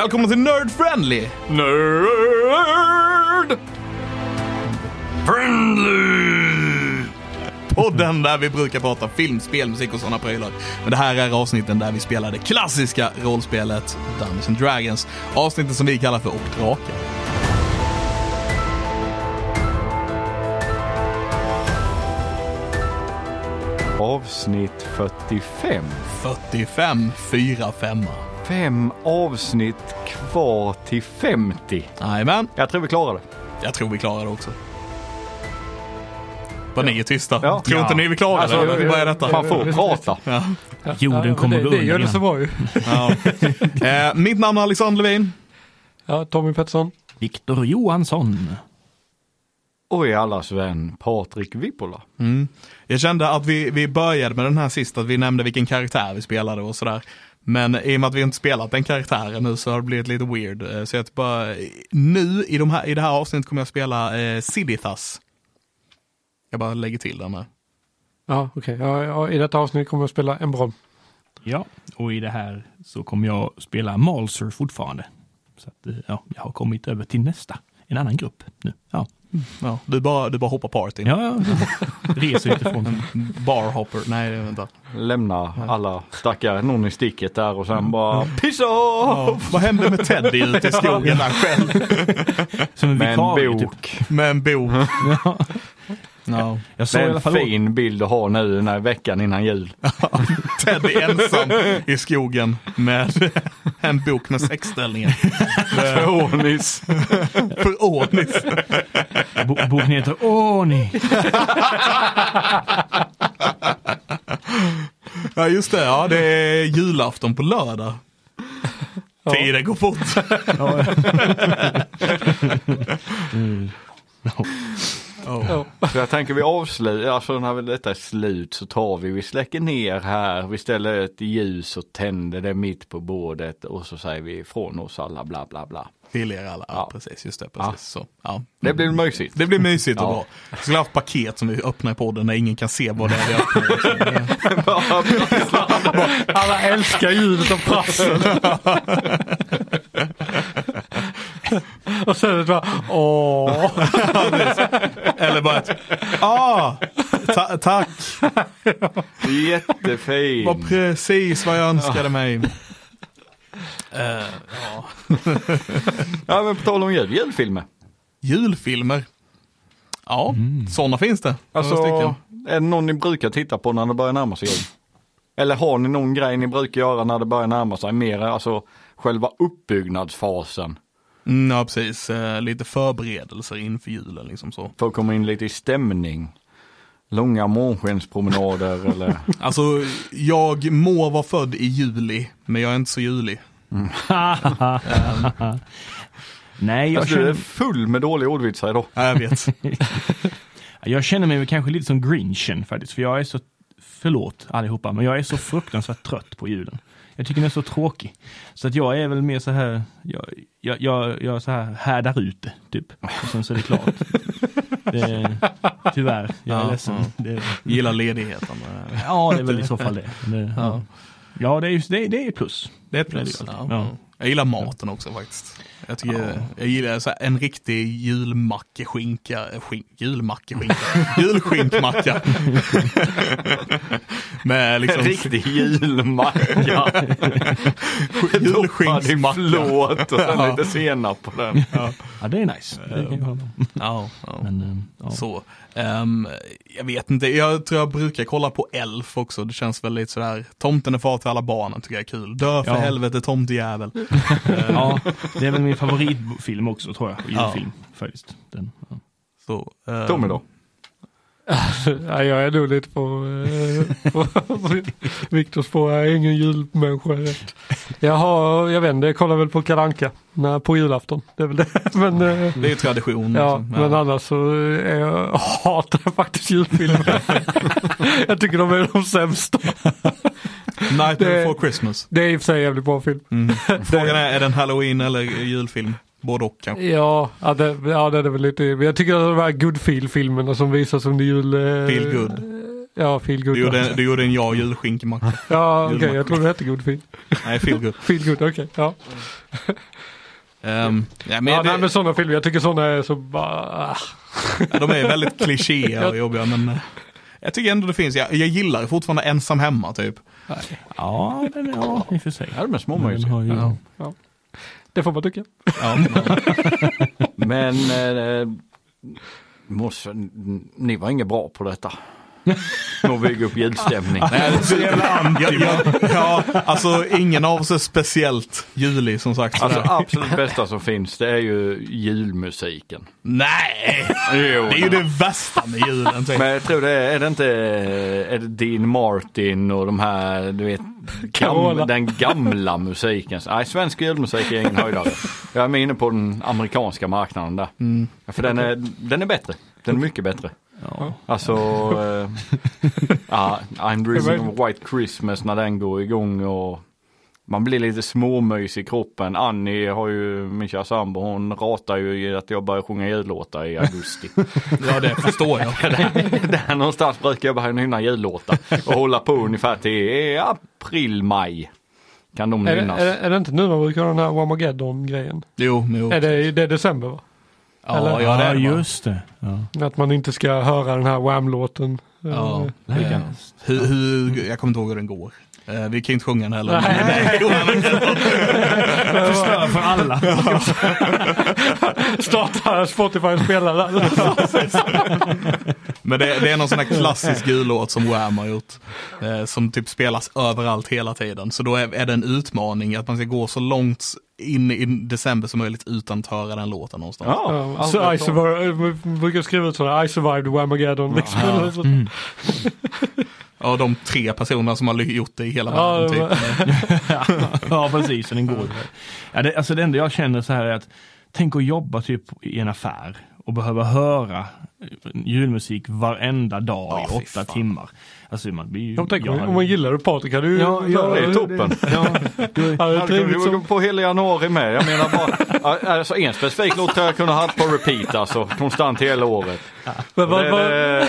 Välkommen till Nerd Friendly! Nerd! Friendly! Podden där vi brukar prata film, spel, musik och sådana prylar. Men det här är avsnitten där vi spelar det klassiska rollspelet Dungeons and Dragons. Avsnitten som vi kallar för Och Drakar. Avsnitt 45. 45, 4, 5. Fem avsnitt kvar till 50. Jajamän, Jag tror vi klarar det. jag tror vi klarar det också. Vad ni är tysta. Ja. Tror inte Ja. ni vi klarar Alltså, det? Vad är detta? Man får prata. Ja. Jorden kommer det, gå det under gör det så bra ju. Ja. Eh, mitt namn är Alexander Levin. Ja, Tommy Pettersson. Viktor Johansson. Och är allas vän Patrik Vippola. Mm. Jag kände att vi, vi började med den här sist, att vi nämnde vilken karaktär vi spelade och sådär. Men i och med att vi inte spelat den karaktären nu så har det blivit lite weird. Eh, Så jag bara, nu i, de här, i det här avsnittet kommer jag spela eh, Sidithas. Jag bara lägger till den här. Ja, okej. Ja, ja, I detta avsnitt kommer jag spela en bron. Ja, och i det här så kommer jag spela Malser fortfarande. Så att, eh, ja, jag har kommit över till nästa, en annan grupp nu. Ja, Ja, du, bara, du bara hoppar partyn. ja, ja reser utifrån. Barhopper, nej vänta. Lämna alla stackare någon i sticket där och sen bara pissa Ja, vad hände med Teddy ute i skogen där själv? Som en med en vikarie, typ. bok. Med en bok. Ja, Ja. jag såg Det i är alla en fall fin bild att ha nu den här veckan innan jul. Teddy ensam i skogen med en bok med sexställningar. Förordnis. För ordnis. Bo- boken heter Åni. Ja just det, ja det är julafton på lördag. Tiden går fort. Oh. Ja. Så jag tänker vi avslutar, alltså när detta är slut så tar vi, vi släcker ner här, vi ställer ett ljus och tänder det mitt på bordet och så säger vi ifrån oss alla bla bla bla. Till er alla, ja, Ja. precis, just det, precis. Så, ja. Det blir mysigt. Det blir mysigt och Ja. bra. Skulle haft paket som vi öppnar i podden där ingen kan se vad det är vi öppnar. Alla älskar ljudet av prassel. Och sen bara åh. Eller bara ett, ah, ta tack, Jättefin. var precis vad jag önskade mig. Eh, ja. Ja men på tal om jul, julfilmer. Julfilmer. Ja, sådana finns det. Alltså, är det någon ni brukar titta på när det börjar närma sig jul? Eller har ni någon grej ni brukar göra när det börjar närma sig mer, alltså själva uppbyggnadsfasen? Mm, ja, precis. Eh, lite förberedelser inför julen liksom så. För att komma in lite i stämning. Långa månskenspromenader eller? Alltså, jag må vara född i juli, men jag är inte så julig. Nej, jag Alltså, du är känner, full med dåliga ordvitsar idag. Ja, jag vet. jag känner mig kanske lite som Grinchen faktiskt. För jag är så, förlåt allihopa, men jag är så fruktansvärt trött på julen. Jag tycker den är så tråkig. Så att jag är väl mer så här, jag, jag, jag, jag så här härdar ut det, typ. Och sen så är det klart. Det, tyvärr, jag är Ja, ledsen. ja. Det, Gillar ledigheten. ja, det är väl i så fall det. det ja. ja, det är ju det, det är plus. Det är ett Det är plus. det Ja. Ja. Jag gillar maten också faktiskt. Jag, tycker, jag gillar så här, en riktig julmackeskinka, skink, julmackeskinka, julskinkmacka. Med liksom Riktig julmacka. julskinksmacka. Förlåt och sen Ja. lite senap på den. Ja, det är nice. Det kan jag hålla med om. Ja, ja. Men, eh, ja. Så. Ehm, jag vet inte, jag tror jag brukar kolla på Elf också. Det känns väldigt sådär, tomten är far till alla barnen tycker jag är kul. Dö för Ja. helvete tomtejävel. Ja, det är väl min favoritfilm också tror jag. Julfilm faktiskt. Den, ja. Så, ehm, Tommy då? Ja, jag är nog lite på, eh, på Viktors spår. Jag är ingen julmänniska. rätt. Jag har, jag vet inte, jag kollar väl på Kalle Anka när- på julafton. Det är väl det. Men, eh, Det är ju tradition. ja, liksom. men annars så är jag, hatar jag faktiskt julfilmer. jag tycker de är de sämsta. Det- before Christmas. Det är i och för sig en jävligt bra film. Mm. Frågan är, är det en halloween eller julfilm? Både och kanske. Ja, ja, det, ja det är väl lite. Men jag tycker att de här good feel filmerna som visas under jul. eh, Feel good. Ja, feel good. Du gjorde, du gjorde en ja julskinkemacka. Ja, okej, julmacka. jag trodde det hette god feel. Nej, feel good. Feel good, okej. Ja. Um, ja, men ja, det, nej, men sådana filmer, jag tycker sådana är så bara... ja, de är väldigt klichéer och jobbiga men eh, jag tycker ändå det finns, jag, jag gillar fortfarande ensam hemma typ. Ja, den är, ja, i och för sig. Ja, de är små ju- Ja. Det får man tycka. Ja, Men eh, eh måste, ni var inget bra på detta. Att bygga upp julstämning. Nej, det är. Ja, ja, ja, alltså ingen av oss är speciellt julig som sagt. Alltså absolut bästa som finns det är ju julmusiken. Nej! Jo, Det är ju det värsta med julen. Typ. Men jag tror det är, är det inte är det Dean Martin och de här, du vet, gam, den gamla musiken. Nej, svensk julmusik är ingen höjdare. Jag är med inne på den amerikanska marknaden där. Mm. För den är, den är bättre. Den är mycket bättre. Ja. Alltså, eh, ja, I'm dreaming of white Christmas när den går igång och man blir lite småmys i kroppen. Annie har ju, min kära sambo, hon ratar ju att jag börjar sjunga jullåtar i augusti. Ja, det förstår jag. Där någonstans brukar jag börja nynna jullåtar och hålla på ungefär till april, maj. Kan de Är det, nynnas. är, är det inte nu man brukar ha den här Wamageddon-grejen? Jo, jo. Är det, det är december va? Ja, eller? ja, det Ja, är det, just det. Ja. Att man inte ska höra den här Wham-låten. Ja. Eh, kan- Hur, hur, jag kommer inte ihåg hur den går. Eh, vi kan ju inte sjunga den heller. Förstör för alla. Starta Spotify och spela den. Men det, det är någon sån här klassisk jullåt som Wham har gjort. Eh, som typ spelas överallt hela tiden. Så då är, är det en utmaning att man ska gå så långt in i december som möjligt utan att höra den låten någonstans. Ja, Ja, så I survived, vi brukar skriva ut sådana, I survived Whamageddon. Liksom. Ja. Så- Mm. Ja, de tre personerna som har gjort det i hela Ja, världen. det Typ. ja, precis. Så den går. Ja, det, alltså det enda jag känner så här är att tänk att jobba typ i en affär och behöva höra julmusik varenda dag Ja, i åtta fan. timmar. Alltså man blir ju... Jag tänker, jag om, hade- man gillar det Patrik kan du ju... Ja, ja, det är toppen. Ja, Ja, det är Hade kunnat som... på hela januari med. Jag menar bara, alltså en specifik låt har jag kunnat ha på repeat alltså, konstant hela året. Men, Och vad, det, vad, det,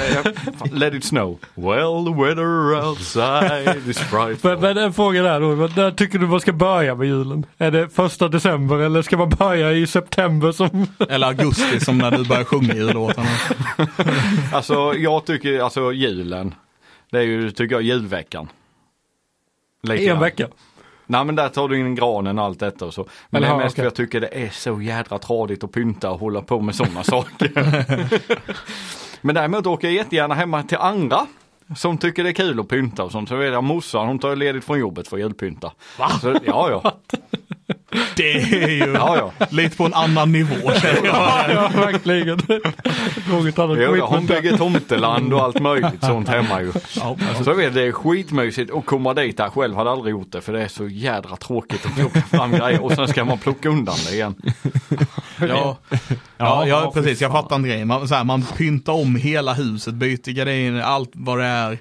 jag- let it snow. Well the weather outside is frightful. men, men en fråga där då, Men när tycker du man ska börja med julen? Är det första december eller ska man börja i september som... Eller augusti som när du börjar sjunga jullåtarna. Alltså jag tycker, alltså julen. Det är ju, tycker jag, julveckan. Lite En vecka? Nej men där tar du in granen och allt detta och så. Men det Jaha, är mest okej. för jag tycker det är så jädra tradigt att pynta och hålla på med sådana saker. men däremot åker jag jättegärna hemma till andra som tycker det är kul att pynta och sånt. Så vet jag morsan hon tar ledigt från jobbet för att julpynta. Va? Så, ja ja. Det är ju Ja, ja. lite på en annan nivå känner jag. Ja, verkligen. Något annat Jo, ja, hon bygger tomteland och allt möjligt sånt hemma ju. Ja, Så jag vet, det är skitmysigt att komma dit där. Själv hade jag aldrig gjort det för det är så jädra tråkigt att plocka fram grejer och sen ska man plocka undan det igen. Ja, ja, Ja, ja, precis. Jag fattar inte grejen. Man, så här, man pyntar om hela huset, byter gardiner, allt vad det är.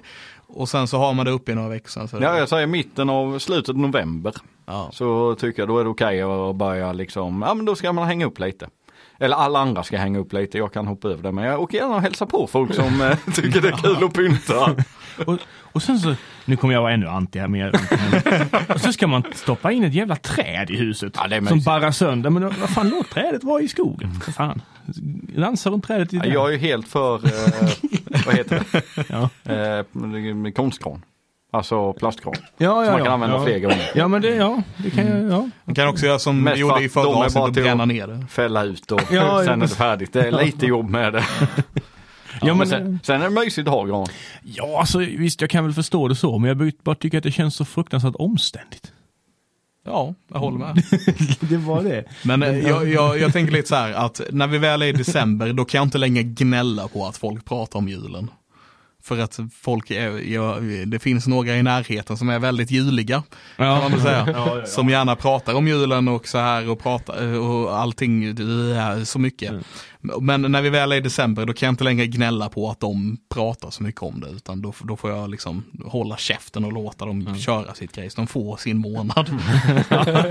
Och sen så har man det uppe i några veckor. Så Ja, jag säger mitten av slutet av november. Ja. Så tycker jag då är det okej att börja liksom, ja men då ska man hänga upp lite. Eller alla andra ska hänga upp lite, jag kan hoppa över det. Men jag åker gärna och hälsa på folk som eh, tycker det är kul att pynta. Och, och sen så, nu kommer jag vara ännu anti här, jag, och så ska man stoppa in ett jävla träd i huset. Ja, som barrar sönder. Men vad fan, låt trädet vara i skogen. För fan. Dansa runt trädet i Ja, Jag är ju helt för, eh, vad heter det, ja. eh, med konstgran. Alltså plastgran. Ja, Som man kan använda ja. fler gånger. Ja, men det, ja, det kan jag, ja. Man kan också göra som Mest vi gjorde i förra avsnittet bara och bränna ner det. Fälla ut och Ja, sen är ja. det färdigt. Det är lite jobb med det. Ja, men men, sen, sen är det mysigt att ha gran. ja, alltså visst jag kan väl förstå det så, men jag bara tycker att det känns så fruktansvärt omständigt. Ja, jag håller med. det var det. Men eh, jag, jag, jag tänker lite så här att när vi väl är i december, då kan jag inte längre gnälla på att folk pratar om julen. För att folk är, ja, det finns några i närheten som är väldigt juliga, kan man väl säga. Ja, ja, ja. Som gärna pratar om julen och så här och pratar och allting, så mycket. Mm. Men när vi väl är i december, då kan jag inte längre gnälla på att de pratar så mycket om det, utan då, då får jag liksom hålla käften och låta dem Mm. köra sitt grej, så de får sin månad.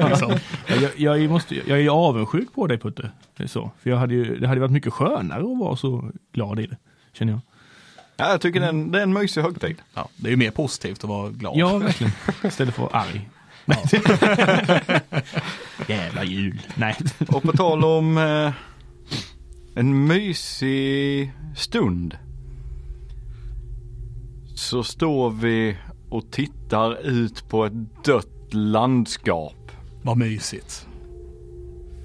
liksom. Jag, jag, måste, jag är avundsjuk på dig Putte. Det är så. För jag hade ju, det hade varit mycket skönare att vara så glad i det. Känner jag. Ja, jag tycker det, är en, det är en mysig högtid. Ja, det är ju mer positivt att vara glad. Ja, verkligen. Istället för att vara arg. Jävla jul. Nej. Och på tal om eh, en mysig stund. Så står vi och tittar ut på ett dött landskap. Vad mysigt.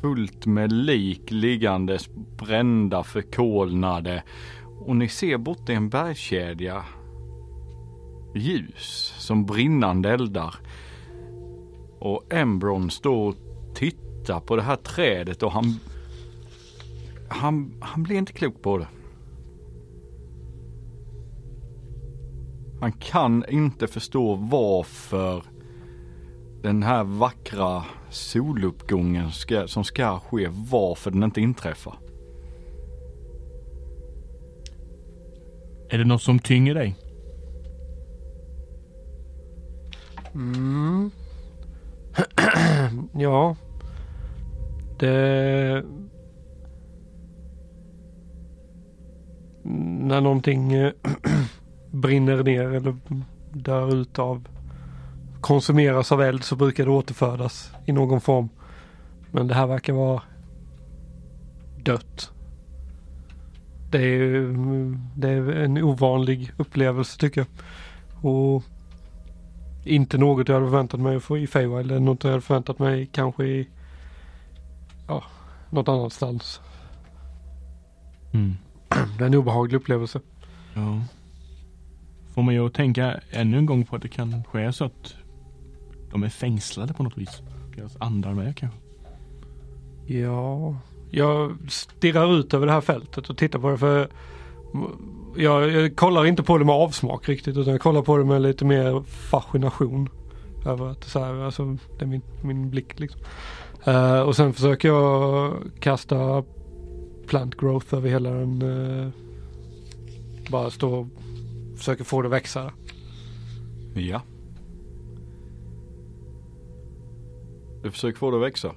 Fullt med lik liggandes brända, förkolnade. Och ni ser borta i en bergskedja ljus som brinnande eldar. Och Embron står och tittar på det här trädet och han han, han blir inte klok på det. Han kan inte förstå varför den här vackra soluppgången ska, som ska ske, varför den inte inträffar. Är det något som tynger dig? Mm. ja. Det... När någonting eh, brinner ner eller dör ut av konsumeras av eld så brukar det återfödas i någon form. Men det här verkar vara dött. Det är, det är en ovanlig upplevelse tycker jag. Och inte något jag hade förväntat mig att få i Feywild. Eller något jag hade förväntat mig kanske i ja, något annanstans. Mm. Det är en obehaglig upplevelse. Ja. Får man ju tänka ännu en gång på att det kan ske så att de är fängslade på något vis. Deras andar med kanske. Ja, jag stirrar ut över det här fältet och tittar på det för jag, jag kollar inte på det med avsmak riktigt utan jag kollar på det med lite mer fascination. Över att så här, alltså, det är min, min blick liksom. Eh, och sen försöker jag kasta plant growth över hela den. Uh, bara stå och försöker få det att växa. Ja. Du försöker få det att växa.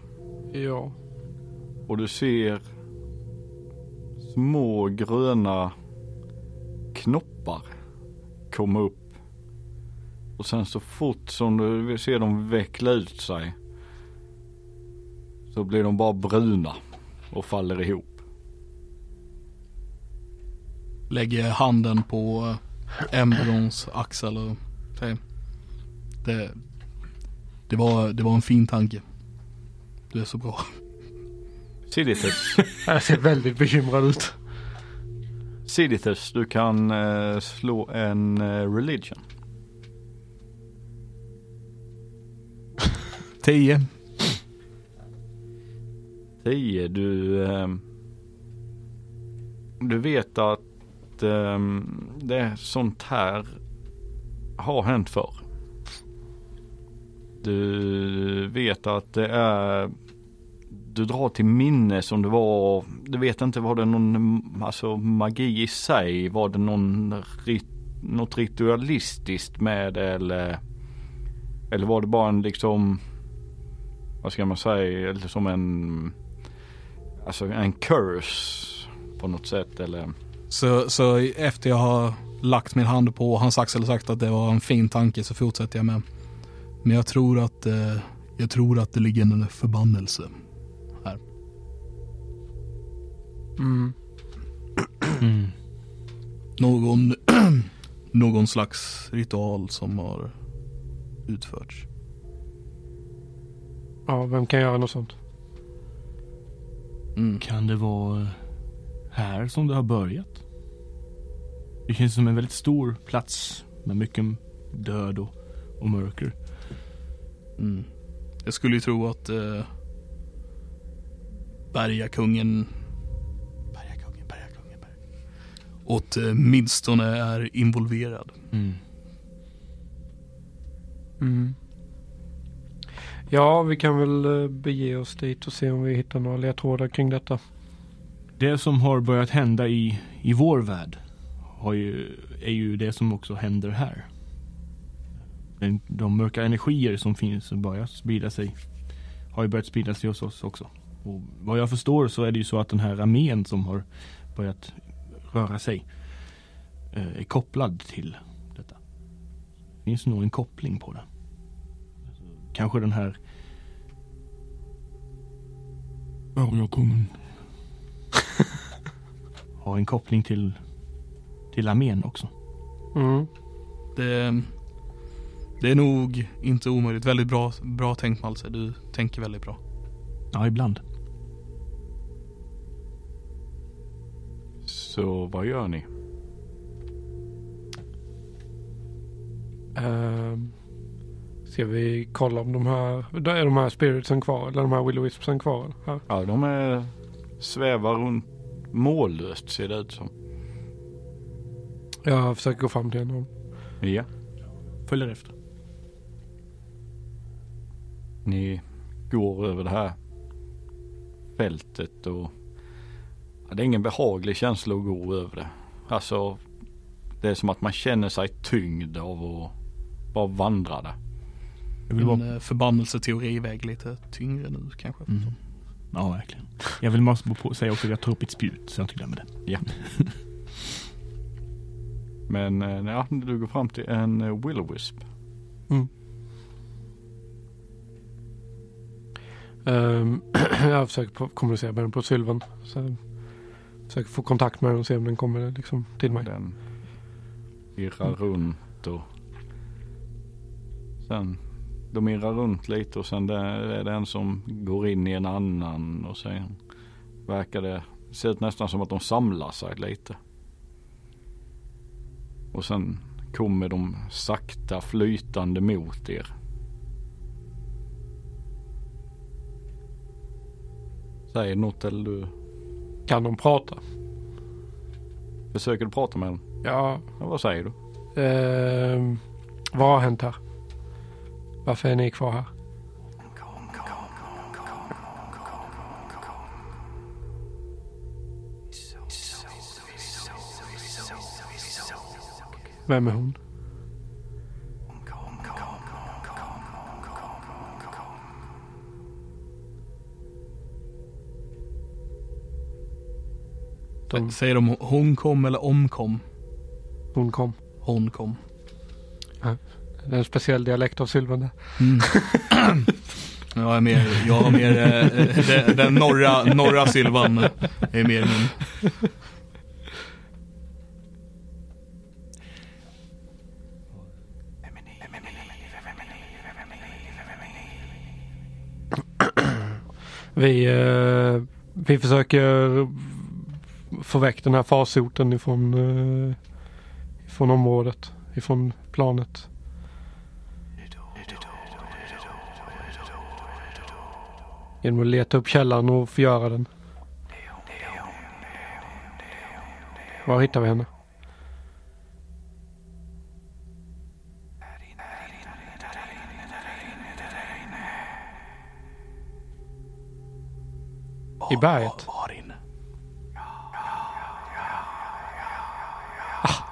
Ja. Och du ser små gröna knoppar komma upp. Och sen så fort som du ser dem veckla ut sig så blir de bara bruna och faller ihop. Lägger handen på embryons axel och säger det, det, var, det var en fin tanke. Du är så bra. Siditus, Jag ser väldigt bekymrad ut. Siditus du kan eh, slå en eh, religion. 10. 10. Du, eh, du vet att eh, det är sånt här har hänt förr. Du vet att det är du drar till minne som det var, du vet inte var det någon alltså magi i sig, var det någon rit, något ritualistiskt med det eller eller var det bara en liksom vad ska man säga, eller som en alltså en curse på något sätt eller Så, så efter jag har lagt min hand på hans axel och sagt att det var en fin tanke så fortsätter jag med. Men jag tror att, eh, jag tror att det ligger en förbannelse. Mm. Mm. Någon, någon slags ritual som har utförts. Ja, vem kan göra något sånt? Mm. Kan det vara här som det har börjat? Det känns som en väldigt stor plats med mycket död och, och mörker. Mm. Jag skulle ju tro att eh, Bergakungen åtminstone är involverad. Mm. Mm. Ja, vi kan väl eh, bege oss dit och se om vi hittar några ledtrådar kring detta. Det som har börjat hända i, i vår värld har ju, är ju det som också händer här. Den, de mörka energier som finns och börjar sprida sig har ju börjat sprida sig hos oss också. Och vad jag förstår så är det ju så att den här armén som har börjat röra sig eh, är kopplad till detta. Finns nog en koppling på det. Kanske den här Vargakungen har en koppling till, till armén också. Mm. Det, det är nog inte omöjligt. Väldigt bra, bra tänkt Malse. Du tänker väldigt bra. Ja, ibland. Så vad gör ni? Ehm, ska vi kolla om de här, är de här spiritsen kvar eller de här will wispsen kvar? Här. Ja, de är svävar runt mållöst ser det ut som. Jag försöker gå fram till en av dem. Ja. Följer efter. Ni går över det här fältet och det är ingen behaglig känsla att gå över det. Alltså det är som att man känner sig tyngd av att bara vandra där. Jag vill Min bara... eh, förbannelseteori väger lite tyngre nu kanske. Mm. Ja, verkligen. Jag vill på säga också att jag tar upp ett spjut så jag inte glömmer det. Men eh, ja, du går fram till en eh, will wisp. Ehm, jag försöker kommunicera med den på sylvan. Så försöker få kontakt med den och se om den kommer liksom till mig. Den irrar runt och sen de irrar runt lite och sen det är det en som går in i en annan och sen verkar det se ut nästan som att de samlar sig lite. Och sen kommer de sakta flytande mot er. Säger något eller du kan de prata? försöker du prata med dem? Ja. Ja, vad säger du? ehm, vad har hänt här? Varför är ni kvar här? Vem är hon? De, Säger de hon kom eller omkom? hon kom. Hon kom. Det är en speciell dialekt av Sylvan där. Mm. jag är mer, jag har mer, eh, den, den norra, norra Sylvan är mer min. Vi, eh, vi försöker få väck den här farsoten ifrån, eh, ifrån området, ifrån planet. Genom att leta upp källan och förgöra den. Var hittar vi henne? I berget? Var inne.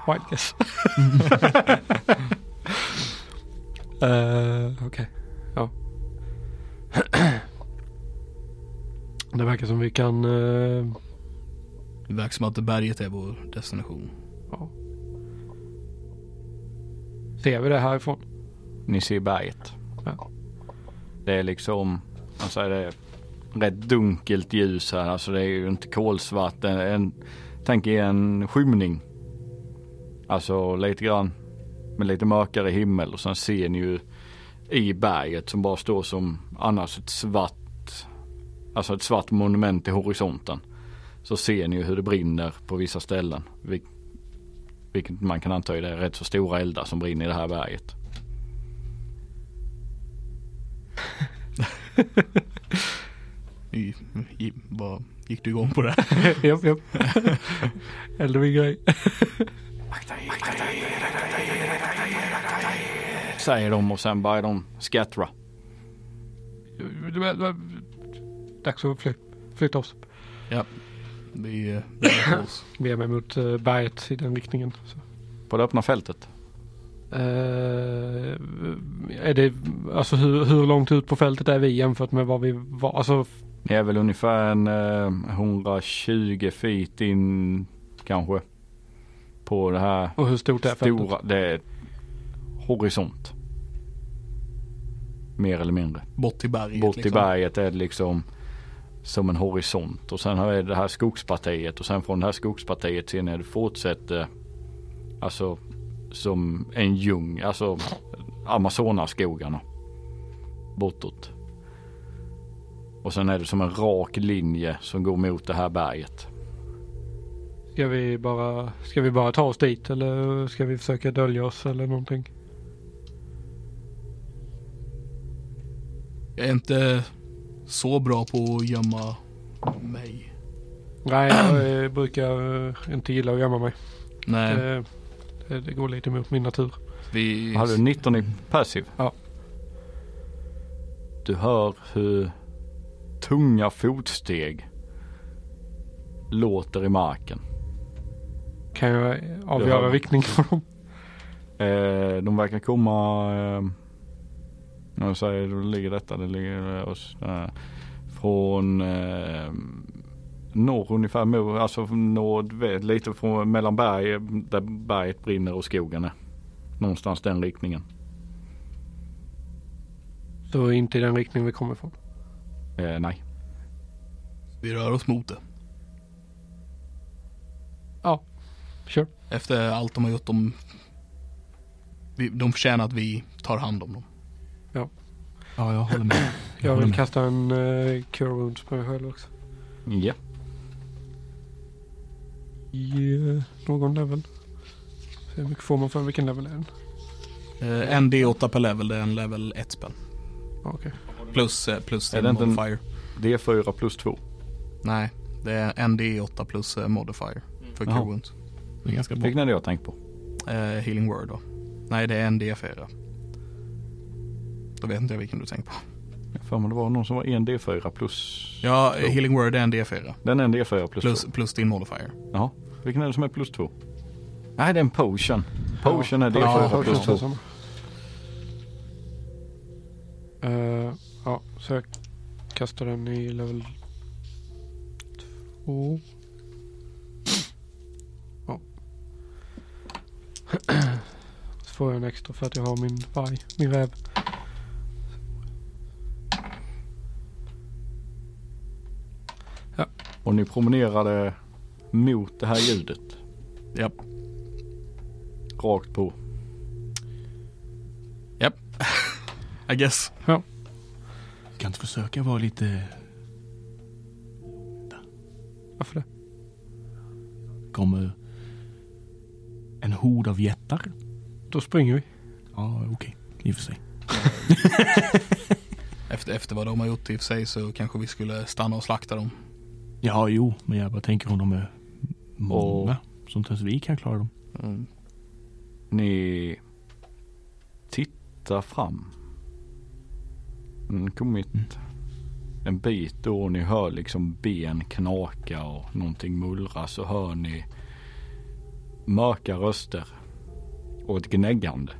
Wild guess. uh, Okej, ja. Det verkar som vi kan... eh, Det verkar som att berget är vår destination. ja. Ser vi det härifrån? Ni ser berget. Ja. Det är liksom, alltså det är rätt dunkelt ljus här. Alltså det är ju inte kolsvart. En, en, tänk er en skymning. Alltså lite grann med lite mörkare himmel och sen ser ni ju i berget som bara står som annars ett svart, alltså ett svart monument i horisonten. Så ser ni ju hur det brinner på vissa ställen. Vil- Vilket man kan anta är det är rätt så stora eldar som brinner i det här berget. I, i, vad gick du igång på det? japp, japp. Eller min grej. Säger de och sen börjar de scattra. Dags att fly, flytta oss. Vi, eh, vi är oss. Mig mot eh, berget i den riktningen. Så. På det öppna fältet. Eh, är det, alltså hur, hur långt ut på fältet är vi jämfört med vad vi var? Alltså, Ni är väl ungefär en eh, 120 feet in kanske. På det här Och hur stort är fältet? stora, det är horisont. Mer eller mindre. Bort till berget. Bort i liksom. berget är det liksom som en horisont och sen har vi det här skogspartiet och sen från det här skogspartiet sen är det fortsätter alltså som en ljung, alltså Amazonaskogarna bortåt. Och sen är det som en rak linje som går mot det här berget. Ska vi bara, ska vi bara ta oss dit eller ska vi försöka dölja oss eller någonting? Jag är inte så bra på att gömma mig. Nej, jag brukar inte gilla att gömma mig. Nej, Det, det, det går lite emot min natur. vi... Har du 19 i passiv? Ja. Du hör hur tunga fotsteg låter i marken. Kan jag avgöra har- riktning på dem? Eh, de verkar komma, eh, jag säger, då ligger detta, det ligger eh, oss, eh, från eh, norr ungefär, alltså från norr, lite från mellan berg, där berget brinner och skogen är. Någonstans den riktningen. Så inte i den riktning vi kommer ifrån. Eh, nej. Vi rör oss mot det. Kör. Efter allt de har gjort, de... De förtjänar att vi tar hand om dem. Ja, jag håller med. Jag håller vill med. kasta en uh, Cure Wounds på mig själv också. Ja. I eh, någon level. Hur mycket får man för vilken level är den? Eh, en D8 per level, det är en level 1 spel. Ja, Okej. Plus, eh, plus Är det inte modifier. D4 plus 2. Nej, det är en D8 plus eh, modifier för Jaha. Cure Wounds. Det är ganska bra. Vilken är det jag tänkt på? Eh, healing Word då. Nej, det är en D4. Då vet inte jag vilken du tänker på. Jag för mig det var någon som var en D4 plus. Ja, Jo. healing Word är en D4. Den är en D4 plus, Plus, 2. plus din modifier. Jaha. Vilken är det som är plus 2? Nej det är en potion. Potion är D4 Ja, plus 2. Potion Uh, ja, så jag kastar den i level 2. Så får jag en extra för att jag har min varg, min räv. Och ni promenerade mot det här ljudet. Japp. Rakt på. Japp. I guess. Kan inte försöka vara lite... Varför det? Kommer en hord av jättar? Då springer vi. Ja, okej. I och för sig. Efter, efter vad de har gjort i och för sig så kanske vi skulle stanna och slakta dem. Ja, jo, men jag bara tänker om de är många. Så inte ens vi kan klara dem. Mm. Ni tittar fram. Mm, kommit en bit då och ni hör liksom ben knaka och någonting mullra så hör ni mörka röster och ett gnäggande.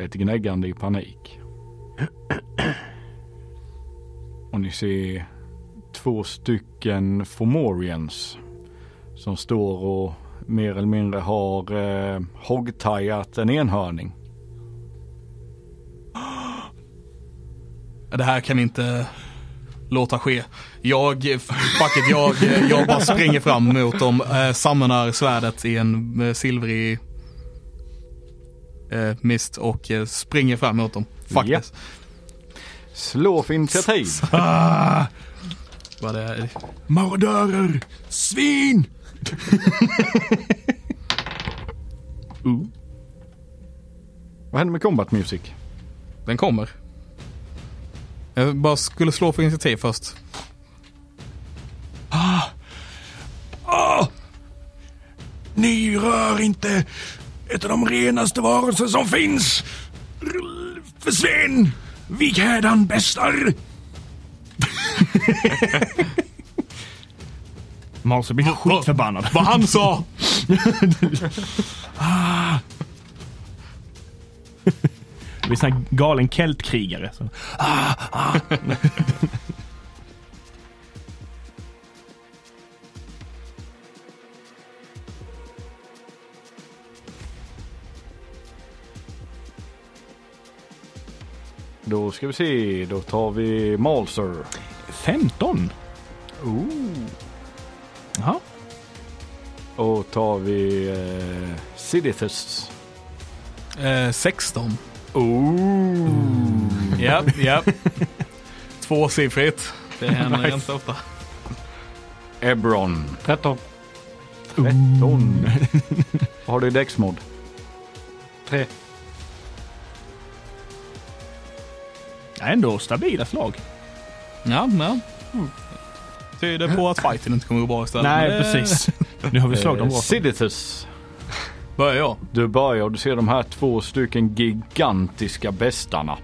Ett gnäggande i panik. Och ni ser två stycken Fomorians som står och mer eller mindre har eh, hoggtajat en enhörning. Det här kan inte låta ske. Jag, fuck it, jag, jag bara springer fram mot dem, eh, samlar svärdet i en eh, silvrig eh, mist och eh, springer fram mot dem. Fuck this. Slå för initiativ. Ah! Vad det är. Marodörer! Svin! uh. Vad händer med combat music? Den kommer. Jag bara skulle slå för initiativ först. Ah! Ni rör inte ett av de renaste varelser som finns! Försvinn! Vik hädan, bästar! Marse blir skitförbannad. Vad han sa! Det är sån här galen keltkrigare. Så. Ah, ah. Då ska vi se, då tar vi Malser. 15. Ooh. Jaha. Och tar vi eh, Sidithus. Eh, 16. Ooh. Japp, japp. Tvåsiffrigt. Det händer Nice. ganska ofta. Ebron. 13. 13. Vad har du i däcksmod? 3. Ja, ändå stabila slag. Ja, ja. Tyder på att fighten inte kommer gå bra istället. Nej, precis. Nu har vi slagit dem bra. Sidithus. Börjar jag? Du börjar och du ser de här två stycken gigantiska bestarna.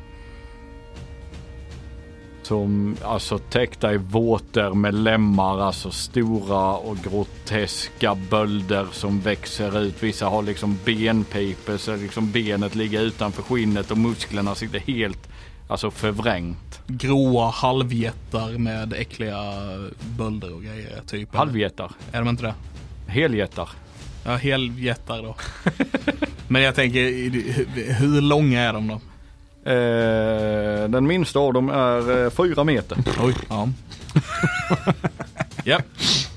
Som alltså täckta i våtor med lemmar, alltså stora och groteska bölder som växer ut. Vissa har liksom benpipor så liksom benet ligger utanför skinnet och musklerna sitter helt alltså förvrängt. Gråa halvjättar med äckliga bölder och grejer. Typ. Halvjättar, Är de inte det? heljättar. Ja, heljättar då. Men jag tänker, hur långa är de då? Eh, den minsta av dem är eh, fyra meter. Oj. Ja. Japp.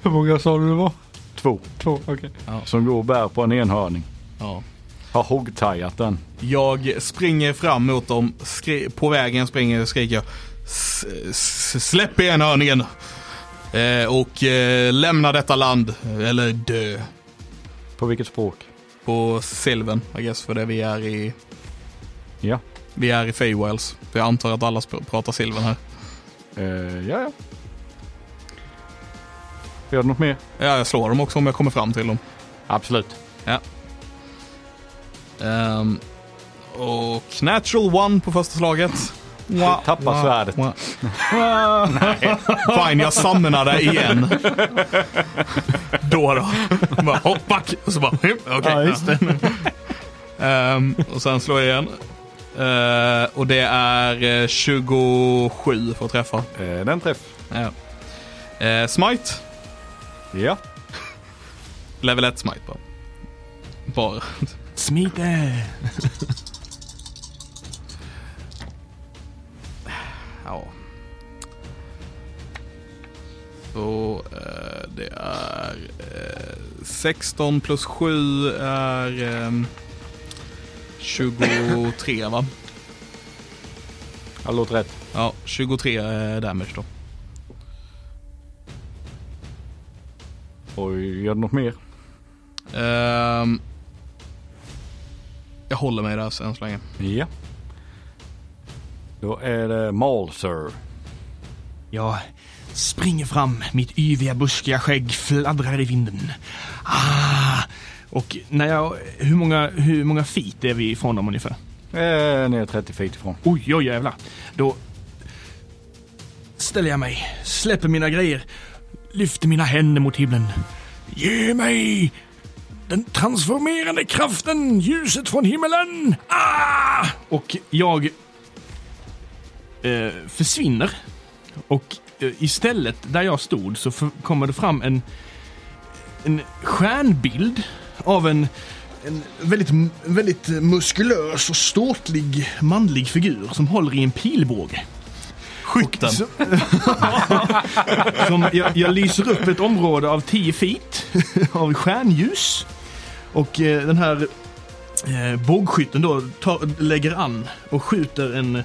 Hur många sa du det var? Två. Två, okej. Som går och bär på en enhörning. Ja. Har hoggtajat den. Jag springer fram mot dem, skri- på vägen springer och skriker jag. "S- s- Släpp enhörningen! Eh, och eh, lämna detta land, eller dö. På vilket språk? På Silven, I guess, för det vi är i, Ja. vi är i Feywells. För jag antar att alla pratar Silven här. Eh, ja, ja. Gör du något mer? Ja, jag slår dem också om jag kommer fram till dem. Absolut. Ehm, och natural one på första slaget. Wa- Tappa wa- svärdet. wa- Fine, jag samlade igen. då då. Bara, hopp, back. Och så bara, okej. Ja, just det. Ehm, och sen slår jag igen. Eh, och det är eh, 27 för att träffa. Eh, den träff. Ja. Eh, smite. Ja. Level 1 smite bara. Bara. Smite! Så eh, det är eh, 16 plus 7 är ehm, 23 va? Det låter rätt. Ja, 23 eh, damage då. Och gör du något mer? Ehm, jag håller mig där än så länge. Ja. Då är det Malser. Jag springer fram, mitt yviga buskiga skägg fladdrar i vinden. Ah! Och när jag, hur många, hur många feet är vi ifrån dem ungefär? Eh, ner 30 feet ifrån. Oj, oj jävlar. Då ställer jag mig, släpper mina grejer, lyfter mina händer mot himlen. Ge mig den transformerande kraften, ljuset från himmelen! Ah! Och jag eh, försvinner. Och istället där jag stod så kommer det fram en, en stjärnbild av en en väldigt, väldigt muskulös och ståtlig manlig figur som håller i en pilbåge. Skytten. Så, som jag, jag lyser upp ett område av 10 feet av stjärnljus. Och eh, den här eh, bågskytten då tar, lägger an och skjuter en,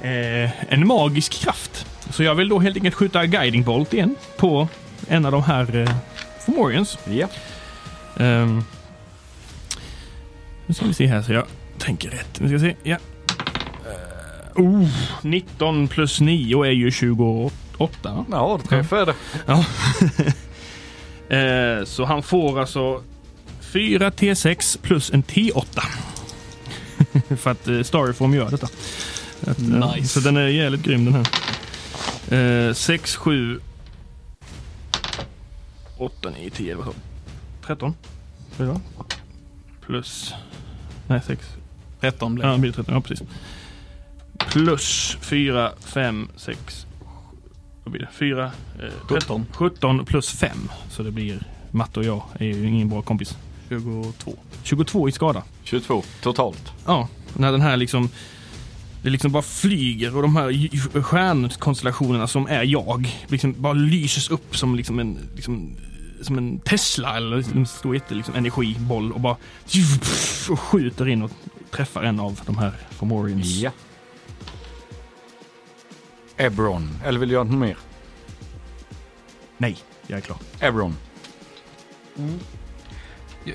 eh, en magisk kraft. Så jag vill då helt enkelt skjuta guiding bolt igen på en av de här eh, Fomorians. Ja. Ehm, nu ska vi se här så jag tänker rätt. Nu ska vi se. Ja. Eh, oh, 19 plus 9 är ju 28. Ja, det träff är det. Ja. Eh, så han får alltså 4 T6 plus en T8. För att uh, Starform gör detta. Att, Nice. Så den är jävligt grym den här. 6, 7, 8, 9, 10, 11, 12, 13. Blir det va? Plus... Nej, 6. 13 blev Ja, det. det blir 13. Ja, precis. Plus 4, 5, 6... Vad blir det? 4, eh, 17. 17 plus 5. Så det blir Matte och jag är ju ingen bra kompis. 22. 22 i skada. 22 totalt. Ja, när den här liksom det liksom bara flyger och de här stjärnkonstellationerna som är jag liksom bara lyses upp som liksom en, liksom, som en Tesla eller liksom en stor jätte, liksom, energiboll och bara och skjuter in och träffar en av de här Fomorians. Ja. Ebron. Eller vill du göra något mer? Nej, jag är klar. Ebron. Eh,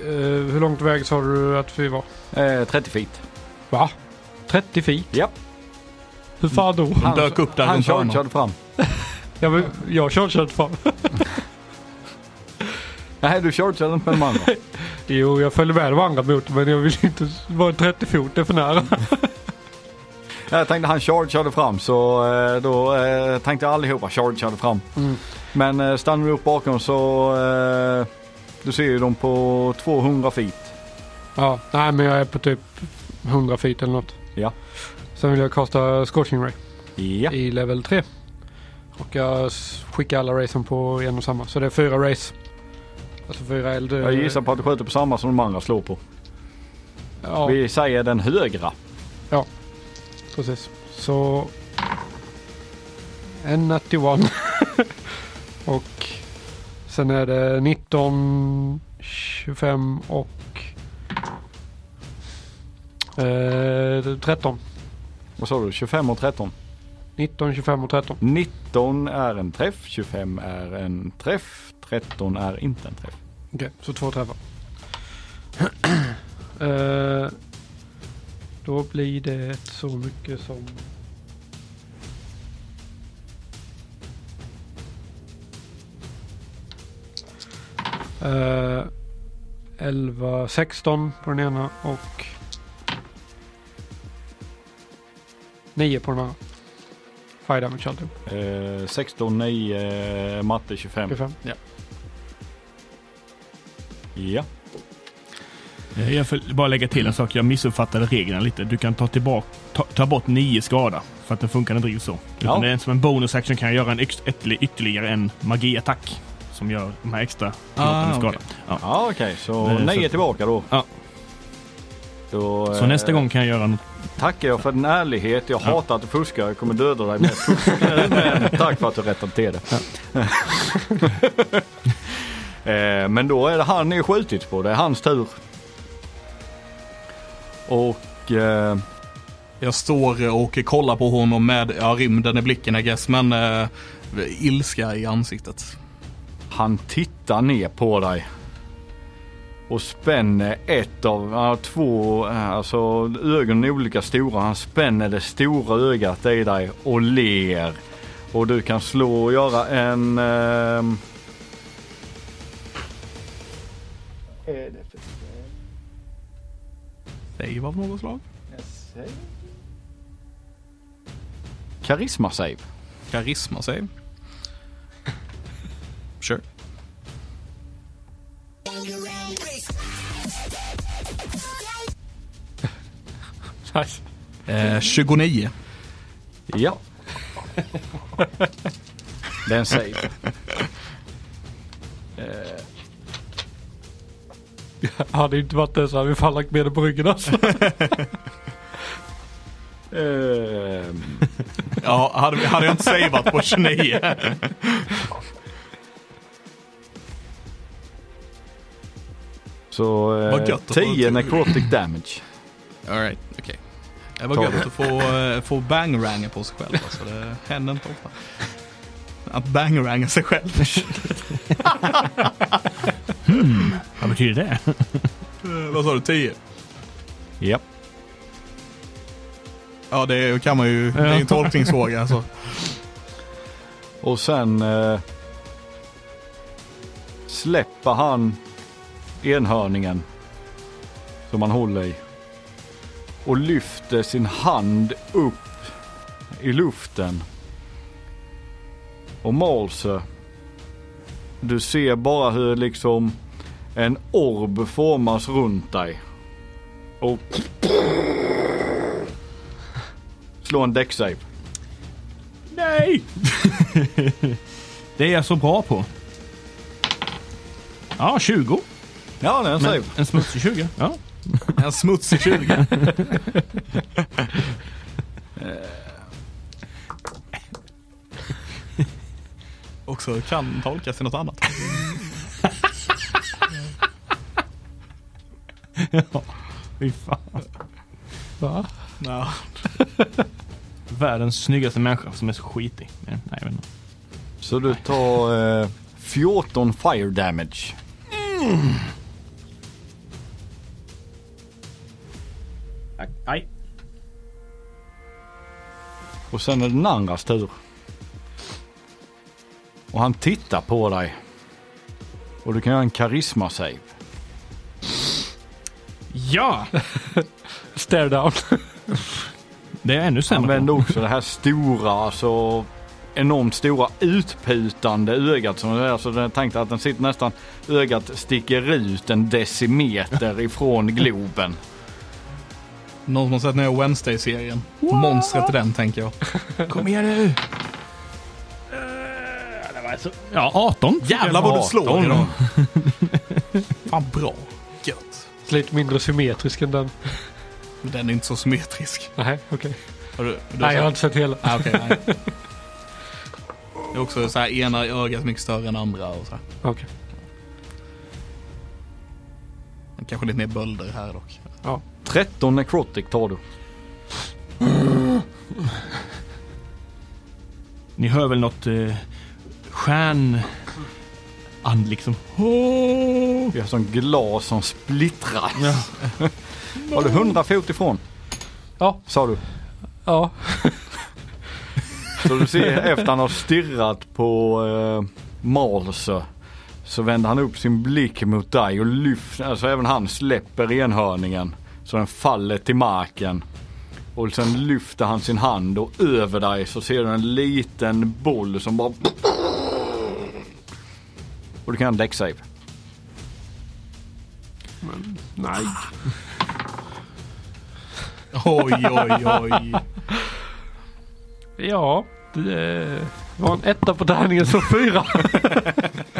hur långt väg sa du att vi var? Eh, 30 feet. Va? 30 feet? Ja. Hur fan då? Han dök upp där Han runt hörnet. chargeade fram. Jag, vill- jag kör kört fram. Nej, du chargeade inte med de andra. Jo, jag följde med de andra mot men jag vill inte vara 30 fot, det är för nära. Jag tänkte han chargeade fram så eh, då eh, tänkte jag allihopa chargeade fram. Mm. Men eh, stannar vi upp bakom så eh, du ser ju dem på 200 feet. Ja, nej men jag är på typ 100 feet eller något. Ja. Sen vill jag kasta Scorching Ray Ja. i level 3. Och jag skickar alla racen på en och samma. Så det är fyra race. Alltså fyra eld. Jag gissar på att du skjuter på samma som de andra slår på. Ja, Vi säger den högra. precis. Så... En 91. och sen är det 19, 25 och eh, 13. Vad sa du? 25 och 13? 19, 25 och 13. 19 är en träff, 25 är en träff, 13 är inte en träff. Okej, så två träffar. Eh, då blir det så mycket som... Uh, 11, 16 på den ena och 9 på den andra. Fire damage alltid. Eh, 16, 9, matte 25. 25. Ja. Eh, Jag får bara lägga till en sak. Jag missuppfattade reglerna lite. Du kan ta, tillbaka, ta, ta bort nio skada. För att det funkar inte riktigt så. Utan Ja. det är som en bonus action kan jag göra en ytterligare en magiattack. Som gör de här extra Ah, ah, skada. Ja. Ja okej, så Det är 9 så- tillbaka då. Ja. Då, Så eh, nästa gång kan jag göra något. Tackar jag för din ärlighet. Jag Ja. hatar att du fuskar. Jag kommer döda dig med fusk. Men tack för att du rättade till det. Eh, Men då är det han är skjutit på. Det är hans tur. Och eh, Jag står och kollar på honom med ja, rymden i blicken I guess, men eh, ilska i ansiktet. han tittar ner på dig. Och spänner ett av, har två, eh, alltså ögonen är olika stora. Han spänner det stora ögat i dig och ler. Och du kan slå och göra en... ehm, Save av något slag? Karisma save. Karisma save? Sure. Nice. Eh, 29. Ja. Det är en save. Eh, Hade det inte varit det så hade vi fan lagt med det på ryggen alltså. ehm, Ja, hade, hade jag inte savat på 29. Så eh, gött att få 10 en- necrotic damage. Alright, okej. Det var Ta gött det. att få, eh, få bangranga på sig själv. Alltså, det händer inte ofta. Att bangranga sig själv. Vad betyder det? Eh, Vad sa du, 10? Japp. Ja, det kan man ju. Det är en tolkningsfråga. Alltså. Och sen eh, släpper han enhörningen som han håller i. Och lyfter sin hand upp i luften. Och Malse, du ser bara hur liksom en orb formas runt dig. Och slå en däcksave. Nej! det är jag så bra på. Ja, 20. Ja, det är en save. en smutsig 20. Ja. En smutsig 20. Också kan tolkas till något annat. Fy fan. Va? Ja. Världens snyggaste människa som är så skitig. Nej, jag vet inte. Så du tar eh, 14 fire damage. Nej. Och sen är det den andras tur. Och han tittar på dig. Och du kan göra en karisma save. Ja! Stare down. Det är ännu sämre. vände också det här stora, alltså enormt stora utputande ögat. Som, alltså, jag tänkte att den sitter nästan, ögat sticker ut en decimeter ifrån globen. Någon som har sett ner Wednesday-serien. Monstret i den tänker jag. Kom igen nu! Eh, det var så- Ja, 18. Jävlar vad du slår 18. idag. Fan bra. Gött. Lite mindre symmetrisk än den. Den är inte så symmetrisk. Nej, okej. Du Nej, jag har inte sett hela. Ah, nej. Det är också så här, ena ögat mycket större än andra och så. Okej. Kanske lite mer bölder här dock. 13 necrotic tar du. Ni hör väl något eh, stjärn... And liksom. Vi har sån glas som splittras. Ja. Har du 100 fot ifrån? Ja. Sa du. Ja. Så du ser efter han har stirrat på eh, Malsö så vänder han upp sin blick mot dig och lyfter, alltså även han släpper enhörningen så den faller till marken. Och sen lyfter han sin hand och över dig så ser du en liten boll som bara och du kan däck save. Nej. Oj, oj, oj. Ja, det var en etta på tärningen så fyra.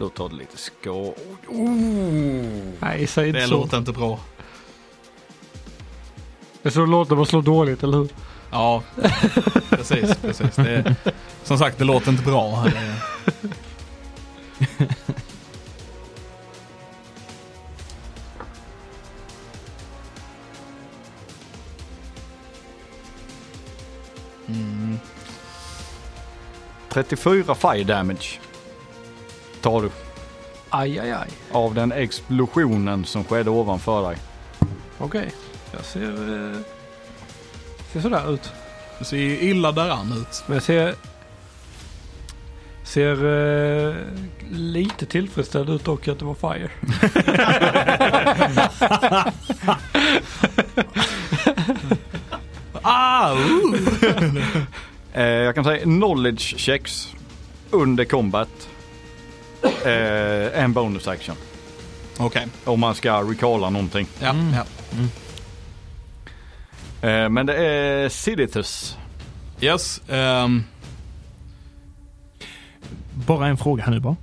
Då tar du lite skå. Nej, säg inte Det så. låter inte bra. Det är så det låter man slår dåligt, eller hur? Ja, precis, precis. Det är, som sagt, det låter inte bra. Det Mm. 34 fire damage tar du Aj, aj, aj. av den explosionen som skedde ovanför dig. Okej. Jag ser... Eh, ser sådär ut. Det ser illa däran ut. Men jag ser... Ser eh, lite tillfredsställd ut dock att det var fire. Ah, uh. Eh, jag kan säga knowledge checks under combat. Eh, en bonus action. Okej, Om man ska recalla någonting. ja, Mm. ja. Eh, men det är Siditus. Yes. ehm, Bara en fråga här nu bara.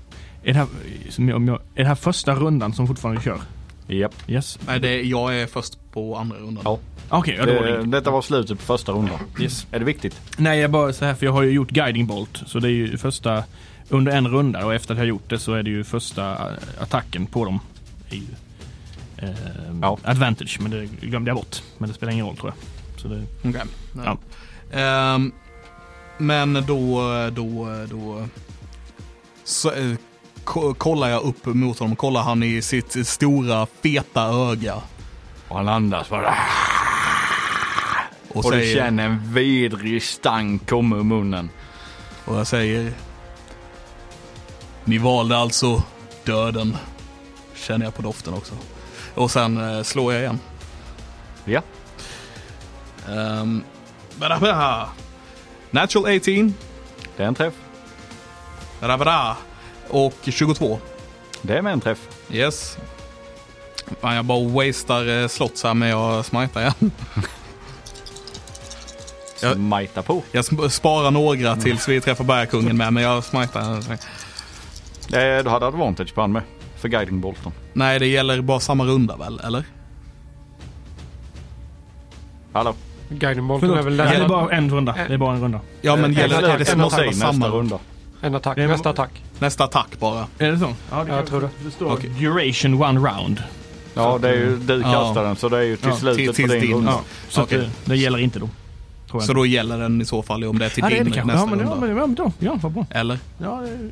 Är det här, som jag, är det här första rundan som fortfarande kör? Japp. Yes. nej, det, jag är först på andra rundan. Ja. Okej, ja, då var det Det, detta var slutet på första rundan. Yes. Är det viktigt? Nej, jag bara så här för jag har ju gjort guiding bolt. Så det är ju första under en runda och efter att jag har gjort det så är det ju första eh, attacken på dem. Ju, eh, Ja. Advantage, men det glömde jag bort. Men det spelar ingen roll tror jag. Så det, Okej. Ja. Ehm, men då, då, då så, eh, ko- kollar jag upp mot honom. Kollar han i sitt stora feta öga. Och han andas bara. Och, Och du säger, känner en vidrig stank komma ur munnen. och jag säger. Ni valde alltså döden. Känner jag på doften också. Och sen eh, slår jag igen. Ja. Um. Natural 18. Det är en träff. Badabada. Och 22. Det är med en träff. Yes. Fan, jag bara wastar eh, slots här med att smita igen. Smita på. Jag sp- sparar några tills vi träffar bergkungen med, men jag smitar. Eh, du hade advantage på han med. För guiding bolten. Nej, det gäller bara samma runda väl, eller? Hallå? Guiding bolten är Förlåt. väl Ja, det är bara en runda. Det är bara en runda. Ja men Eh, gäller, en- är det en måste attack samma runda. en attack, Det är- nästa attack. Nästa attack bara. Är det så? Ja, Jag tror det. Det står Okej. duration one round. Ja, det är ju, du Ja. kastar den så det är ju till Ja, slutet till- på din din. runda. Ja, så att det, det gäller inte då. Så då gäller den i så fall om det är till ja, det är din det kanske. nästa Ja, men, ja, runda. men, ja, men då. Ja, vad bra. Eller? Ja, det,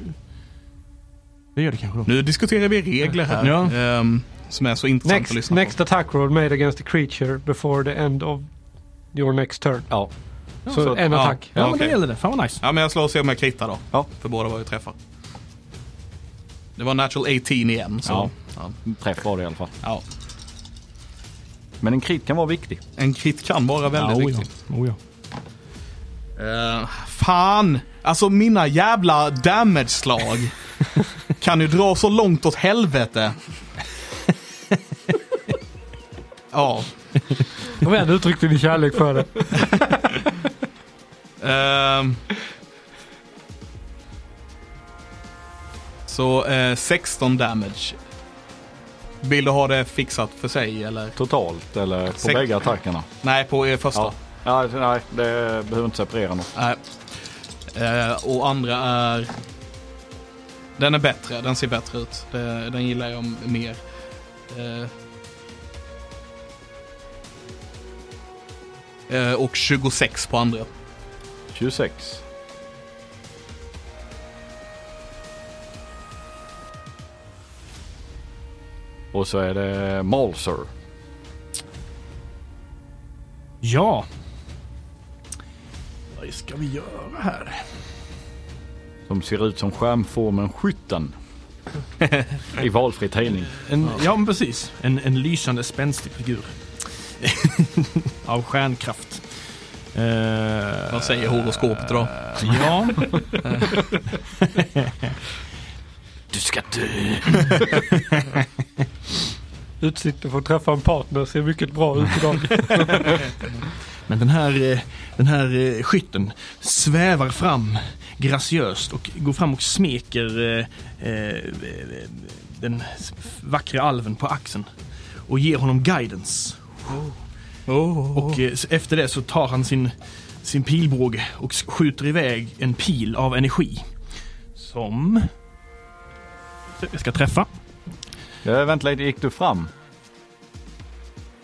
det gör det kanske då. Nu diskuterar vi regler här. Ja. ehm, som är så intressant att Next, lyssna next attack roll made against the creature before the end of your next turn. Ja. Så, så- en ja. attack. Ja, men okej. det gäller det. Fan vad nice. på. Ja men jag slår och ser om jag kritar då. Ja. För båda var ju träffar. Det var natural 18 igen. Så. Ja. Ja. Träff var det i alla fall. Ja. Men en krit kan vara viktig. En krit kan vara väldigt ja, oh, viktig. Ja. Oh, ja. Eh, fan! Alltså mina jävla damage-slag kan ju dra så långt åt helvete. ja. Kom igen, uttryck din kärlek för det. Ehm. så eh, 16 damage. Vill du ha det fixat för sig eller? Totalt eller på Sex- bägge attackerna. Nej, på er första. Ja. Ja, nej, det behöver inte separera något. Nej. Eh, och andra är... Den är bättre, den ser bättre ut. Det, den gillar jag mer. Eh, eh, och 26 på andra. 26. Och så är det Malser. ja. Vad ska vi göra här? Som ser ut som skärmformen Skytten. I valfri tidning. En, ja, men precis. En, en lysande spänstig figur. Av stjärnkraft. Eh, Vad säger horoskopet då? Ja. Du ska dö. Utsikten för att träffa en partner ser mycket bra ut idag. Men den här, eh, den här eh, skytten svävar fram graciöst och går fram och smeker eh, eh, den vackra alven på axeln. Och ger honom guidance. Och eh, s- efter det så tar han sin, sin pilbåge och skjuter iväg en pil av energi. Som... Jag ska träffa. Ja, vänta lite, gick du fram?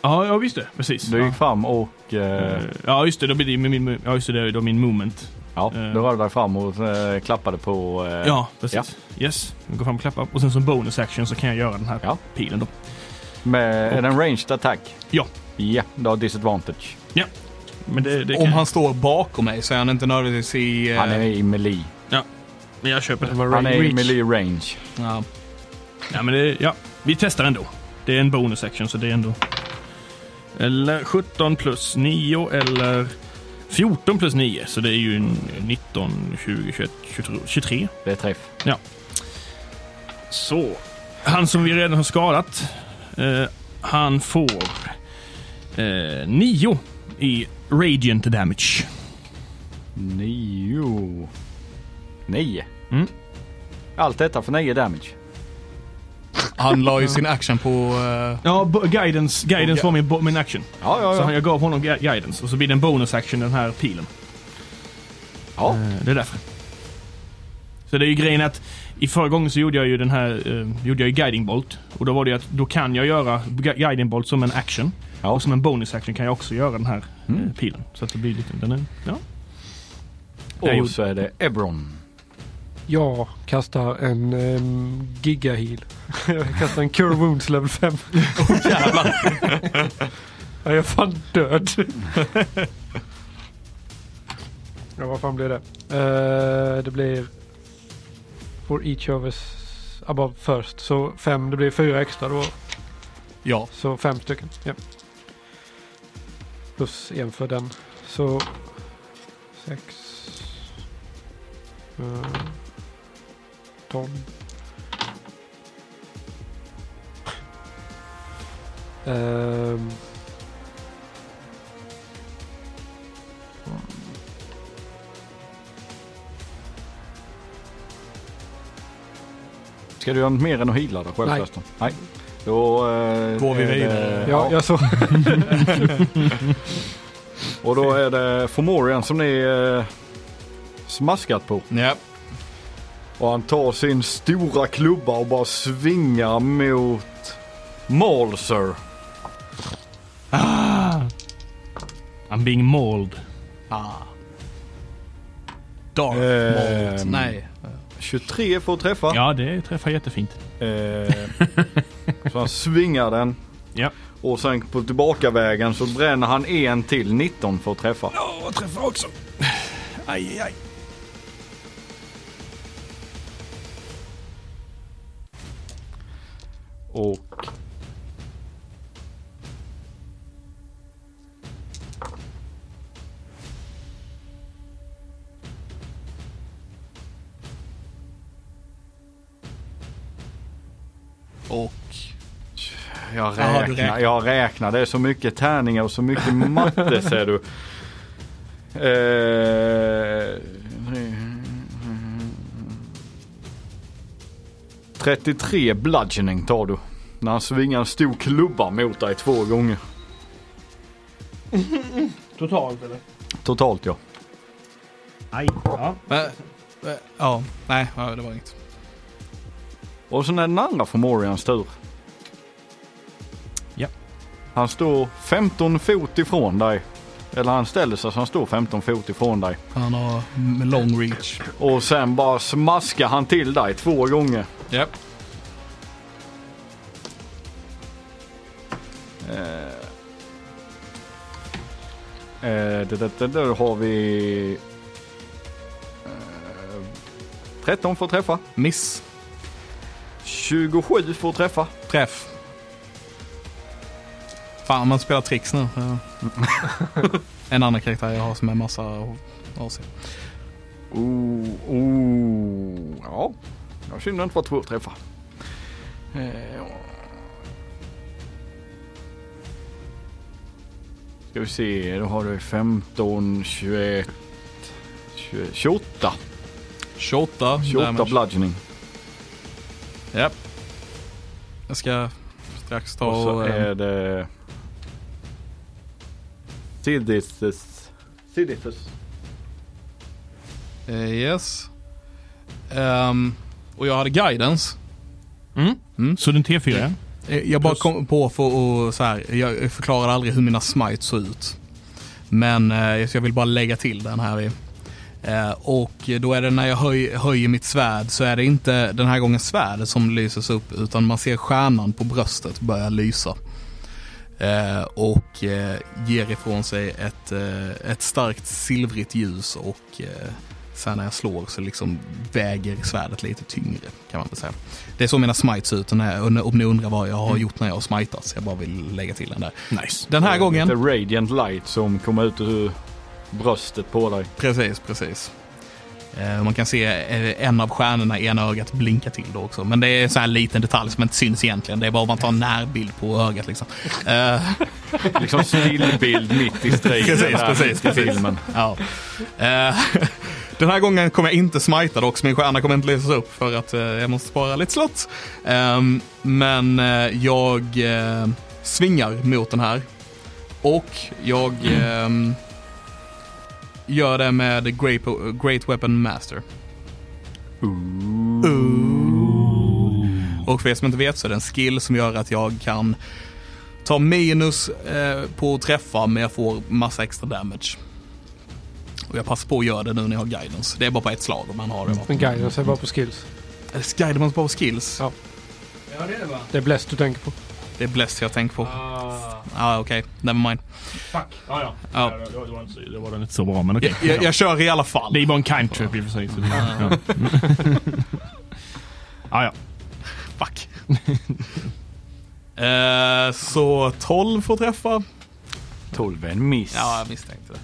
Ja, ja visst det. Precis. Du gick fram och... Eh, Eh, Ja, just det. Då blir det min, ja, just det, det är då min moment. ja, eh. du rörde dig fram och eh, klappade på... Eh, Ja, precis. Yes. Jag går fram och klappar. Och sen som bonus action så kan jag göra den här Ja. pilen då. Med, är det en ranged attack? Ja. Ja, du har disadvantage. Men det, det Om han står bakom mig så är han inte nödvändigtvis i... eh, Han är i melee. Men jag köper det. Han är i melee range. ja. Ja, men det, ja. Vi testar ändå. Det är en bonus action så det är ändå... Eller 17 plus 9 eller 14 plus 9. Så det är ju en 19, 20, 21, 23. 23. Det är träff. Så. Han som vi redan har skadat. Eh, han får eh, 9 i radiant damage. Nio. Nio. Mm. Allt detta för nio damage. Han la ju sin action på... eh, Ja, guidance, guidance var min, min action. Ja, ja, Så han- ja. jag gav honom gu- guidance och så blir det en bonus action den här pilen. ja. Eh, det är därför. Så det är ju grejen att i förra gången så gjorde jag ju den här, eh, gjorde jag ju guiding bolt. Och då var det ju att då kan jag göra gu- guiding bolt som en action. Ja. Och som en bonus action kan jag också göra den här Mm. pilen. Så att det blir lite, den är, ja. Och så är det Ebron. Jag kastar en um, gigaheal. Jag kastar en Cure Wounds level 5. Oh, jävlar. jag är fan död. ja, vad fan blir det? Uh, det blir... For each of us above first. Så fem, det blir fyra extra då. Ja. Så fem stycken. Ja. Plus en för den. Så sex. Eh, uh, 12. Um. Ska du göra något mer än att heala dig själv Nej. förresten? Nej. Då eh, går vi vidare. Ja, ja. så. och då är det Fomorian som ni eh, smaskat på. Ja. Och han tar sin stora klubba och bara svingar mot Malser. I'm being mauled. Ah. Dark Ehm. Malt. Nej. 23 får träffa. Ja, det träffar jättefint. Eh, så han svingar den. Ja. Och sen på tillbakavägen så bränner han en till 19 för att träffa. Ja, träffar också. Aj, aj, aj. Och Och jag räknar, räknar. jag räknar. Det är så mycket tärningar och så mycket matte ser du. Eh, 33 bludgeoning tar du. När han svingar en stor klubba mot dig två gånger. Totalt eller? Totalt ja. Aj. Ja. Äh, äh, ja, nej, det var inget. Och sen är den andra Fomorians tur. Ja. Han står 15 fot ifrån dig. Eller han ställer sig så han står 15 fot ifrån dig. Han har long reach. Och sen bara smaskar han till dig två gånger. Japp. Eh, det, det, det, då har vi... Eh, 13 får träffa. Miss. 27 får träffa. Träff. Fan, man spelar tricks nu. Ja. en annan karaktär jag har som är massa AC. Oh, oh. Ja, jag det inte var två träffar. Eh. Ska vi se, då har du 15, 21, 20, 28. 28, 28 damage. bludgeoning. Japp. Jag ska strax ta Och så och... är ehm, det... Sidisus. Sidisus. eh, yes. Ehm, och jag hade guidance. Mm. Mm. Så den T4 ja. Eh, Jag bara Plus- kom på för att så här, jag förklarar aldrig hur mina smites såg ut. Men eh, så jag vill bara lägga till den här. i. Eh, och då är det när jag höj, höjer mitt svärd så är det inte den här gången svärdet som lyses upp utan man ser stjärnan på bröstet börja lysa. Eh, och eh, ger ifrån sig ett, ett starkt silvrigt ljus och sen när jag slår så liksom väger svärdet lite tyngre kan man väl säga. Det är så mina smites ser ut när, om ni undrar vad jag har gjort när jag har smitats. Jag bara vill lägga till den där. Nice. Den här gången, Lite radiant light som kommer ut ur bröstet på dig. precis, precis. Eh, Man kan se eh, en av stjärnorna i ena ögat blinka till då också. Men det är en sån här liten detalj som inte syns egentligen. Det är bara om man tar en närbild på ögat liksom. Eh, Liksom stillbild mitt i strejken. Precis, precis, precis. filmen. Ja. Den här gången kommer jag inte smita dock, så min stjärna kommer inte lysas upp för att jag måste spara lite slott. Ehm, Men jag svingar mot den här. Och jag ehm, gör det med Great, Great Weapon Master. Och för er som inte vet så är det en skill som gör att jag kan ta minus eh, på att träffa men jag får massa extra damage. Och jag passar på att göra det nu när jag har guidance. Det är bara på ett slag om man har det. Men guidance är bara på skills. Eller guidance bara på skills? Ja. Ja, det är det va? Det är blessed du tänker på. Det är blessed jag tänker på. Ja, ah, okej. Never mind. Fuck. Ja, ja. Ja. ja. Det, var inte, så- det var inte så bra, men okej. Jag, jag, jag kör i alla fall. Det är bara en kind trip i och för sig. Så det, ja. ja, ja. Fuck. eh, så 12 får träffa. 12 är en miss. Ja, jag misstänkte det.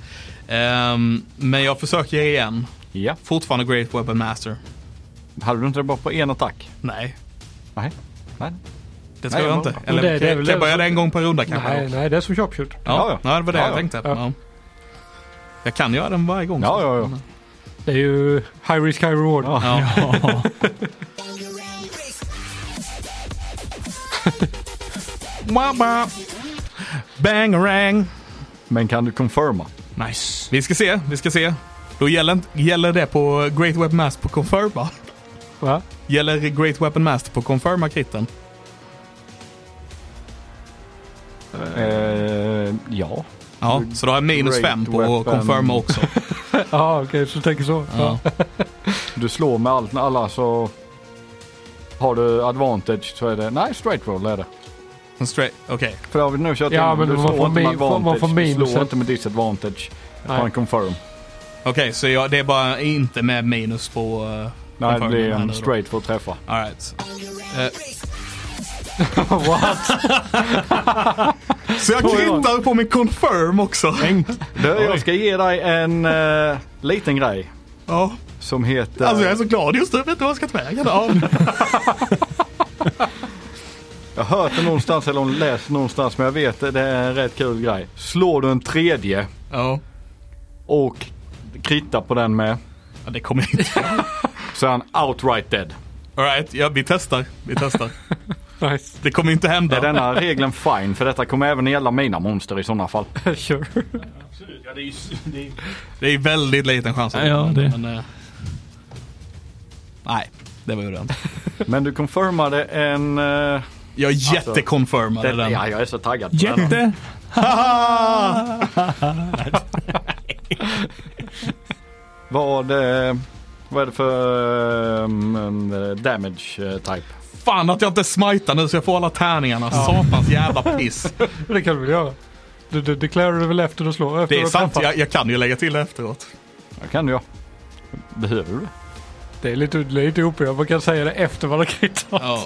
Ehm, men jag försöker igen. ja. Fortfarande Great Weapon Master. Hade du inte det bara på en attack? Nej, Nej. Nej. Det tror jag jag inte. Eller det- det kan kan jag det börja det en gång per runda kanske? Nej, nej, det är som sharpshoot. Ja, Ja, ja. det var det Ja, jag ja. tänkte. Ja. Ja. Jag kan göra den varje gång. Ja, ja, ja. Det är ju high risk, high reward. Ja. Ja. Bangarang. Men kan du confirma? Nice. Vi ska se, vi ska se. Då gäller, gäller det på Great Weapon Master på confirma? Va? Gäller Great Weapon Master på confirma kritten? Eh, ja. Ja, så då har jag minus fem på weapon. confirma också. Ja, okej, så du tänker så. Ja. Du slår med allt, alla så har du advantage så är det, nej straight roll är det. Straight, okej. För det har vi nu kört Ja, in, men du slår inte med man advantage, får du slår inte med disadvantage på Nej. en confirm. Okej, så jag, det är bara inte med minus på... Uh, Nej, det blir en straight för att träffa. Alright. Eh, What? så jag kritar på min confirm också. Du, jag ska ge dig en eh, liten grej Ja. som heter... Alltså jag är så glad just nu, jag vet inte vad jag ska ta vägen. Ja. Jag har hört det någonstans eller läst någonstans men jag vet att det är en rätt kul grej. Slår du en tredje ja. och krittar på den med Ja, det kommer jag inte. så är han outright dead. Alright, ja, vi testar. Vi testar. Nice. Det kommer inte hända. Är denna regeln fine? För detta kommer även gälla mina monster i sådana fall. Sure. Absolut. Ja, det är ju, det är, Det är väldigt liten chans. att- Ja, det- Men, eh, nej, det var ju det inte. Men du confirmade en... Uh, Jag jättekonfirmade den, den. ja, jag är så taggad på den. jätte. Vad, eh, vad är det för um, damage type? Fan att jag inte smitar nu så jag får alla tärningarna. Satans jävla piss. Det kan du väl göra? Du, du deklarerar du väl efter du slår? Efter Det är sant, jag, jag kan ju lägga till det efteråt. Ja, kan du ja. Behöver du det? Det är lite, lite OP. Man kan säga det efter man har kritat. Ja.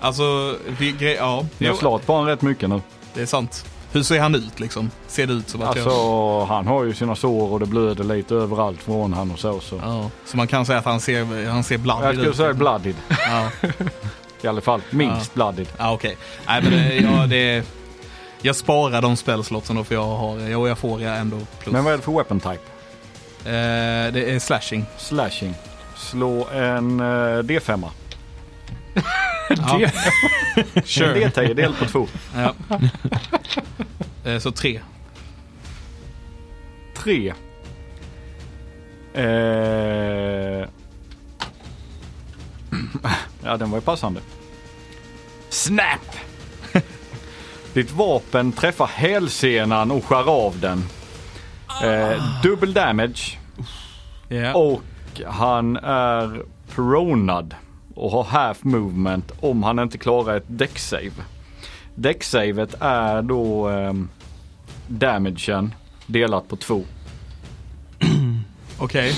Alltså, vi, gre- ja. Jag har slagit på honom rätt mycket nu. det är sant. Hur ser han ut liksom? Ser det ut som att Alltså jag... han har ju sina sår och det blöder lite överallt från han och så. så. Ja, så man kan säga att han ser, han ser Jag bloody skulle ut. säga bloodied Ja, i alla fall. Minst bloodied. ja okej. Nej men det, ja, det... Jag sparar de spelslotsen då för jag har, jo jag får jag ändå plus. Men vad är det för weapon type? Eh, det är slashing. Slashing. Slå en eh, D5. Ja. En Sure. D10 del på två. Ja. Eh, så tre. Tre. Eh... Ja, den var ju passande. Snap! Ditt vapen träffar hälsenan och skär av den. Eh, double damage Ja. och han är pronad och har half movement om han inte klarar ett deck-save. Deck-savet är då ehm, damagen delat på två. Okej.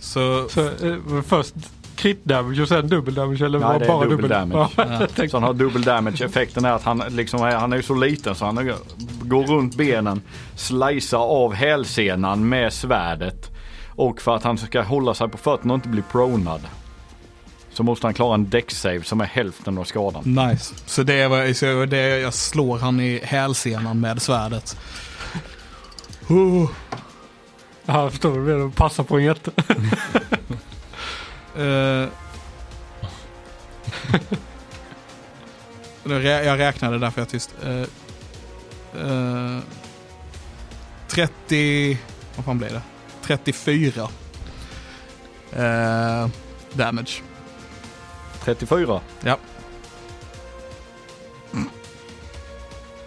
Så, Så eh, först crit damage och sen dubbel damage eller Nej, var det är bara dubbel dubbel damage. Ja, Så han har double damage. Effekten är att han, liksom, är- han är ju så liten så han går runt benen, slicear av hälsenan med svärdet. Och för att han ska hålla sig på fötterna och inte bli pronad. Så måste han klara en deck-save som är hälften av skadan. nice. Så det är, vad- så det är, jag slår han i hälsenan med svärdet. Oh. Ja, jag förstår. Det blir passa på en jätte. Rä- jag räknade därför jag är tyst. Eh, eh, 30... Vad fan blir det? 34. Eh, damage. 34. Ja.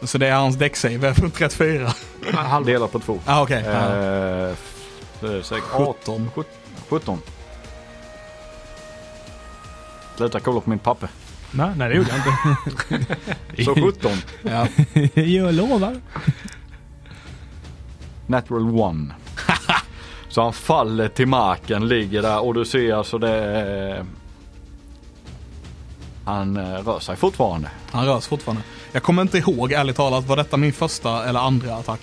Så det är hans däcksave för 34. Delat på två. Ah, okej. Eh, Ja. f- eh, sex- 18. 17. Sluta kolla på min papper. Nej, nej, det gjorde jag inte. Så 17. Ja. jag lovar. Natural one. Så han faller till marken, ligger där och du ser alltså det. Han eh, rör sig fortfarande. Han rör sig fortfarande. Jag kommer inte ihåg ärligt talat, var detta min första eller andra attack?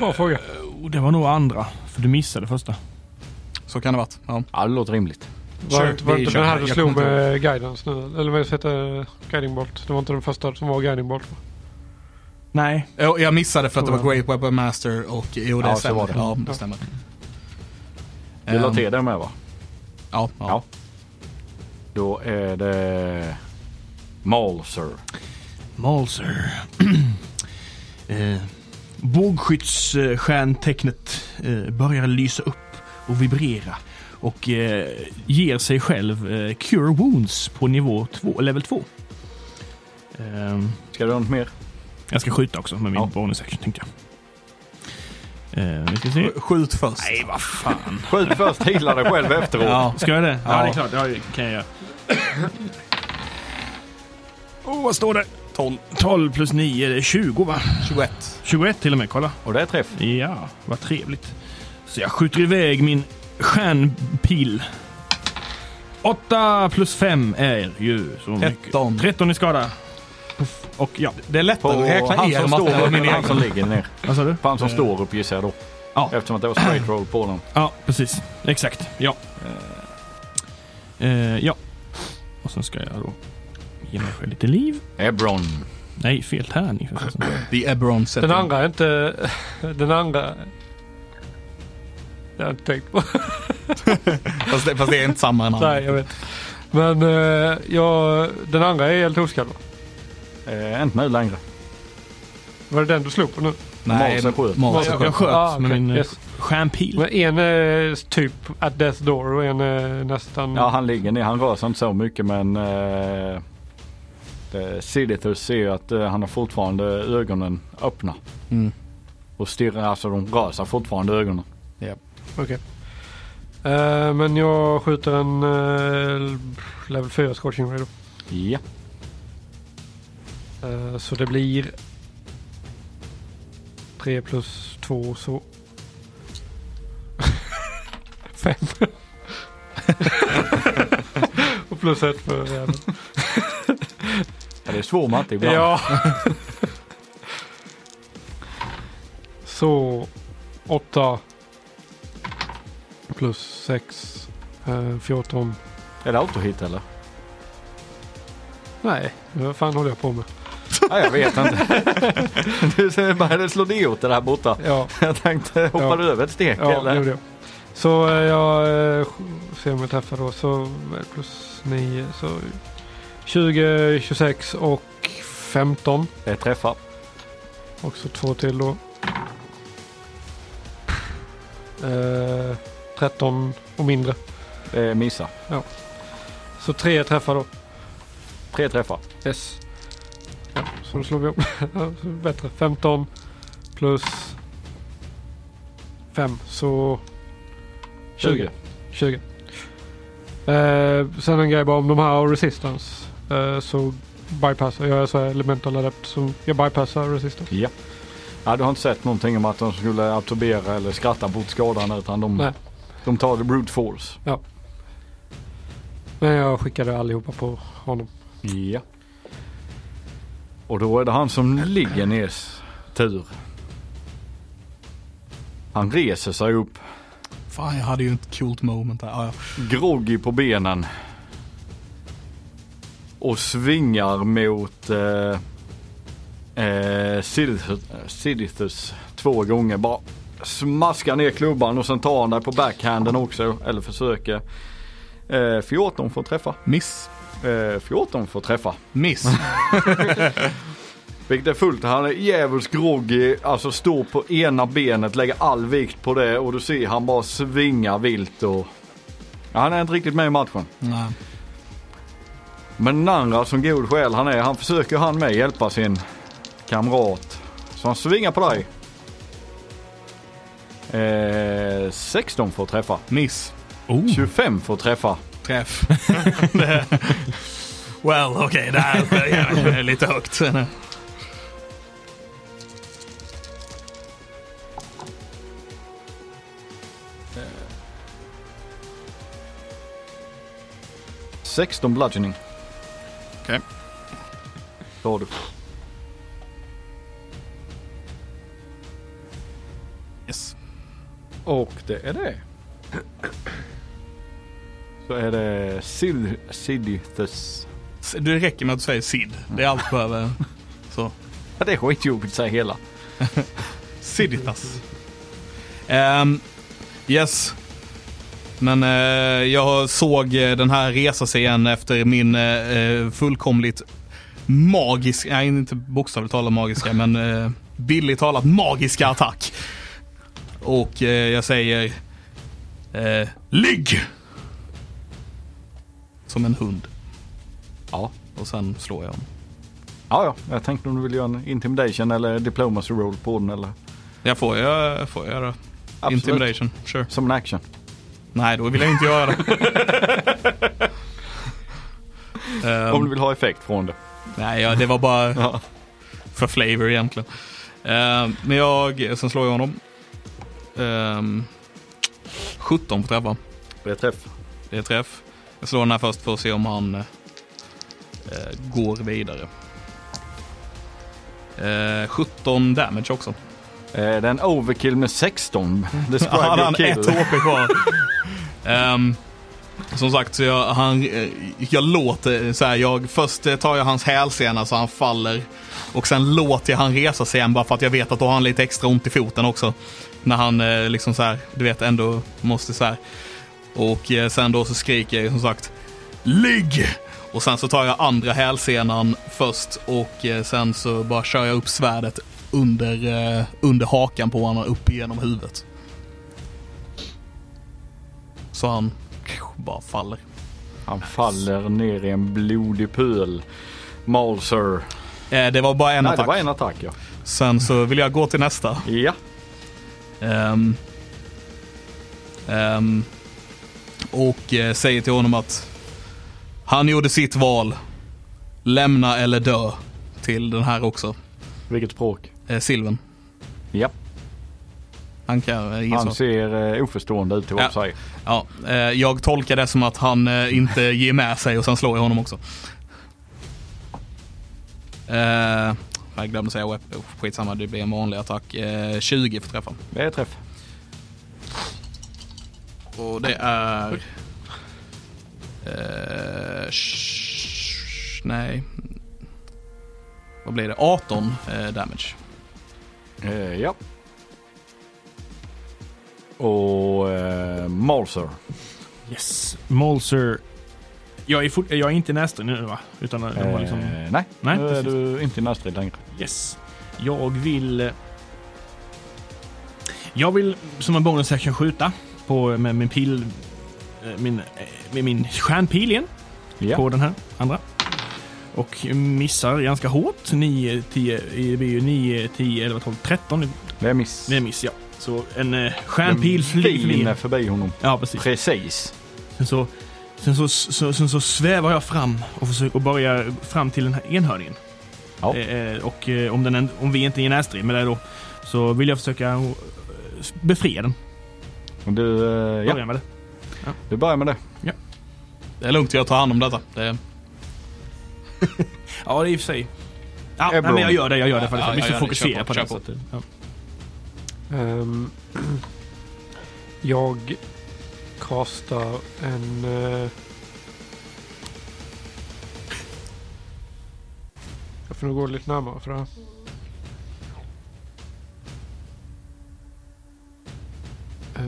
Bra fråga. Oh, det var nog andra, för du missade första. Så kan det varit. Ja. Ja, det låter rimligt. Var, Sure, det- var inte den här du Jag slog inte med guidance nu? Eller vad heter det? Guiding bolt. Det var inte den första som var guiding bolt? Nej, Jag missade för att det var Great Weapon Master och jo det Ja, så stämmer. var det. Ja, det stämmer. Du la Ehm, till det med va? Ja, ja. Ja. Då är det Malser. Malser. eh, Bågskyddsstjärntecknet eh, börjar lysa upp och vibrera och eh, ger sig själv eh, Cure Wounds på nivå två, level 2. Eh, Ska du ha något mer? jag ska skjuta också med min Ja. bonus action tänkte jag. Eh, vi ska se. Skjut först. Nej, vad fan. Skjut först, heala dig själv efteråt. Ja. Ska jag det? Ja, Ja. det är klart. Ja, det kan jag göra. oh, vad står det? 12. 12 plus 9, det är 20 va? 21. 21 till och med, kolla. Och det är träff. Ja, vad trevligt. Så jag skjuter iväg min stjärnpil. 8 plus 5 är ju så mycket. 13. 13 i skada. Puff. Och ja, Det är lättare att räkna han er som än vad min står, han som ligger ner. vad sa du? På han som står upp gissar jag då. Ja. Eftersom att det var straight roll på den. Ja, precis. Exakt. Ja. Eh, ja. Och sen ska jag då ge mig själv lite liv. Ebron. Nej, fel tärning. The Ebron setting. Den andra är inte... Den andra... Det har jag inte tänkt på. Fast det, fast det är inte samma än Nej, jag vet. Men eh, jag, den andra är helt oskadd? Eh, inte nu längre. Var det den du slog på nu? Nej, Mars är sköt. Jag, sköt. jag sköt Ah, med okej. min eh, Yes. stjärnpil. Men en är typ at death door och en är nästan... Ja, han ligger ner. Han rör sig inte så mycket men eh, eh, Sidithus ser ju att eh, han har fortfarande ögonen öppna. Mm. Och stirrar, alltså de rör sig fortfarande ögonen. Okej. Eh, men jag skjuter en uh, level 4 scorching ray då. Ja. Eh, så det blir 3 plus 2 så... 5. och plus 1 för jäveln. Ja, Det är svår matte ibland. Ja. så 8 plus 6 eh, 14. Är det autohit eller? Nej, vad fan håller jag på med? Nej, jag vet inte. du det slår det åt det där borta. Ja, Jag tänkte, hoppar Ja. du över ett steg ja eller? gjorde jag. Så eh, jag eh, ser om jag träffar då. Så är det, plus 9 så 20, 26 och 15. Det träffar. Också två till då. Eh, 13 och mindre. Det missar. Så tre träffar då. Tre träffar. Yes. Ja, så då slår vi. Ja, så Bättre. 15 plus 5 så 20. 20. Eh, sen en grej bara om de här har resistance. Eh, så bypassar jag så elemental adept så jag bypassar resistance. Ja. Ja, du har inte sett någonting om att de skulle absorbera eller skratta bort skadan utan de, Nej. de tar det brute force. Men jag skickade allihopa på honom. Ja. Och då är det han som ligger ners tur. Han reser sig upp, Fan, jag hade ju ett coolt moment där. Ja, ja. groggy på benen. Och svingar mot eh, eh, Sidithus två gånger. Bara smaskar ner klubban och sen tar han dig på backhanden också. Eller försöker. Eh, 14 får träffa. Miss. Eh, 14 får träffa. Miss. Vilket är fullt. Han är djävulskt groggy. Alltså står på ena benet, lägger all vikt på det och du ser han bara svingar vilt och... Ja, han är inte riktigt med i matchen. Nej. Men den andra som god själ han är, han försöker han med hjälpa sin kamrat. Så han svingar på dig. Eh, 16 får träffa. Miss. Oh. 25 får träffa. Träff. Det- well, okej, det här är lite högt. 16 bludgeoning. Okej. Då har du. Yes. Och det är det. Så är det Sid- Sidithus. Det räcker med att du säger Sid. Det är allt du behöver. Så. Ja, det är skitjobbigt att säga hela. Siditas. Ehm, yes. Men eh, jag såg eh, den här resa sig igen efter min eh, fullkomligt magisk, nej inte bokstavligt talat magiska, men eh, billigt talat magiska attack. Och jag säger ligg! Som en hund. Ja. Och sen slår jag honom. Ja, ja. Jag tänkte om du vill göra en intimidation eller diplomacy roll på den eller Jag får, jag får göra Absolut. intimidation. Sure. som en action. Nej, då vill jag inte göra det. Ehm, Om du vill ha effekt från det. Nej, ja, det var bara Ja. för flavor egentligen. Ehm, men jag, sen slår jag honom. Ehm, 17 på träffa. Det är träff. Det är träff. Jag slår den här först för att se om han eh, går vidare. Eh, 17 damage också. Eh, Det är en overkill med 16. Ja, Describe hade han ett HP kvar. Ehm, som sagt, så jag, han, eh, jag låter så här, jag, först eh, tar jag hans hälsena så han faller. Och sen låter jag han resa sig igen bara för att jag vet att då har han lite extra ont i foten också. När han eh, liksom så här, du vet ändå måste så här. Och eh, sen då så skriker jag som sagt, ligg! Och sen så tar jag andra hälsenan först och eh, sen så bara kör jag upp svärdet under, eh, under hakan på honom upp igenom huvudet. Så han bara faller. Han faller ner i en blodig pöl. Malser. Eh, det var bara en Nej, attack. det var en attack ja. Sen så vill jag gå till nästa. Ja. Ehm, ehm, och eh, säger till honom att han gjorde sitt val. Lämna eller dö. Till den här också. Vilket språk? Eh, Silven. Ja. Han kan eh, gissa. Han ser eh, oförstående ut Ja. säger. Ja, eh, jag tolkar det som att han eh, inte ger med sig och sen slår jag honom också. Eh, jag glömde säga wep- oh, skitsamma, det blir en vanlig attack. Eh, 20 för träffa. Det är träff. Och det är... Eh, sh- nej. Vad blir det? 18 eh, damage. Eh, ja. Och eh, Malser. Yes. Molser. Jag är, fort, jag är inte nästa nu va? Utan var Eh, liksom... nej, Nej, nu är du inte nästrid längre. Yes. Jag vill... eh, Jag vill som en bonus action skjuta på, med min pil... eh, Min, eh, med min stjärnpil igen. Ja. På den här andra. Och missar ganska hårt. 9, 10, det blir ju 9, 10, 11, 12, 13. Det är miss. Det är miss ja. Så en eh, stjärnpil Den flyger förbi. honom. Ja, precis. Precis. Sen så, sen så, så, sen så svävar jag fram och försöker och börjar fram till den här enhörningen. Ja. Eh, och om, den, om vi inte är i närstrid med det då så vill jag försöka befria den. Och du, eh, Börja ja, med det. du börjar med det. Det är lugnt, jag tar hand om detta. Det, Ja, det är i och för sig. Ja, nej, men jag gör det, jag gör det för Ja, ja, gör det. fokusera på, på, det. Så att, ja. Ehm, jag kastar en... eh, jag får nog gå lite närmare för det här. Eh.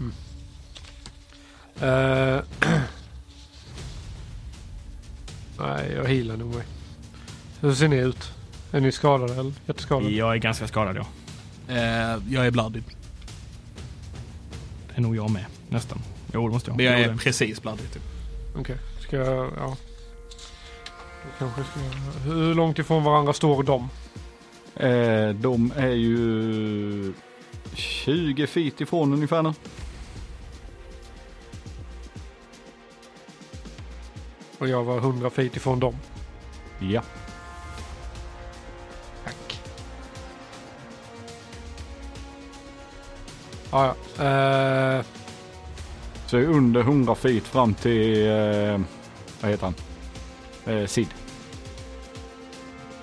Mm. Nej, jag healar nog mig. Hur ser ni ut? Är ni skadade eller jätteskadade? Jag är ganska skadad ja. eh, jag är bloodied. Det är nog jag med. Nästan. Jo, det måste jag. Men jag är det- precis bloodied. Typ. Okej, ska jag... Ja. Kanske ska jag... Hur långt ifrån varandra står de? Eh, de är ju 20 feet ifrån ungefär nu. Och jag var 100 feet ifrån dem. Ja. Tack. Ja, ja. Eh, Så under 100 feet fram till, eh, vad heter han? Eh, Sid.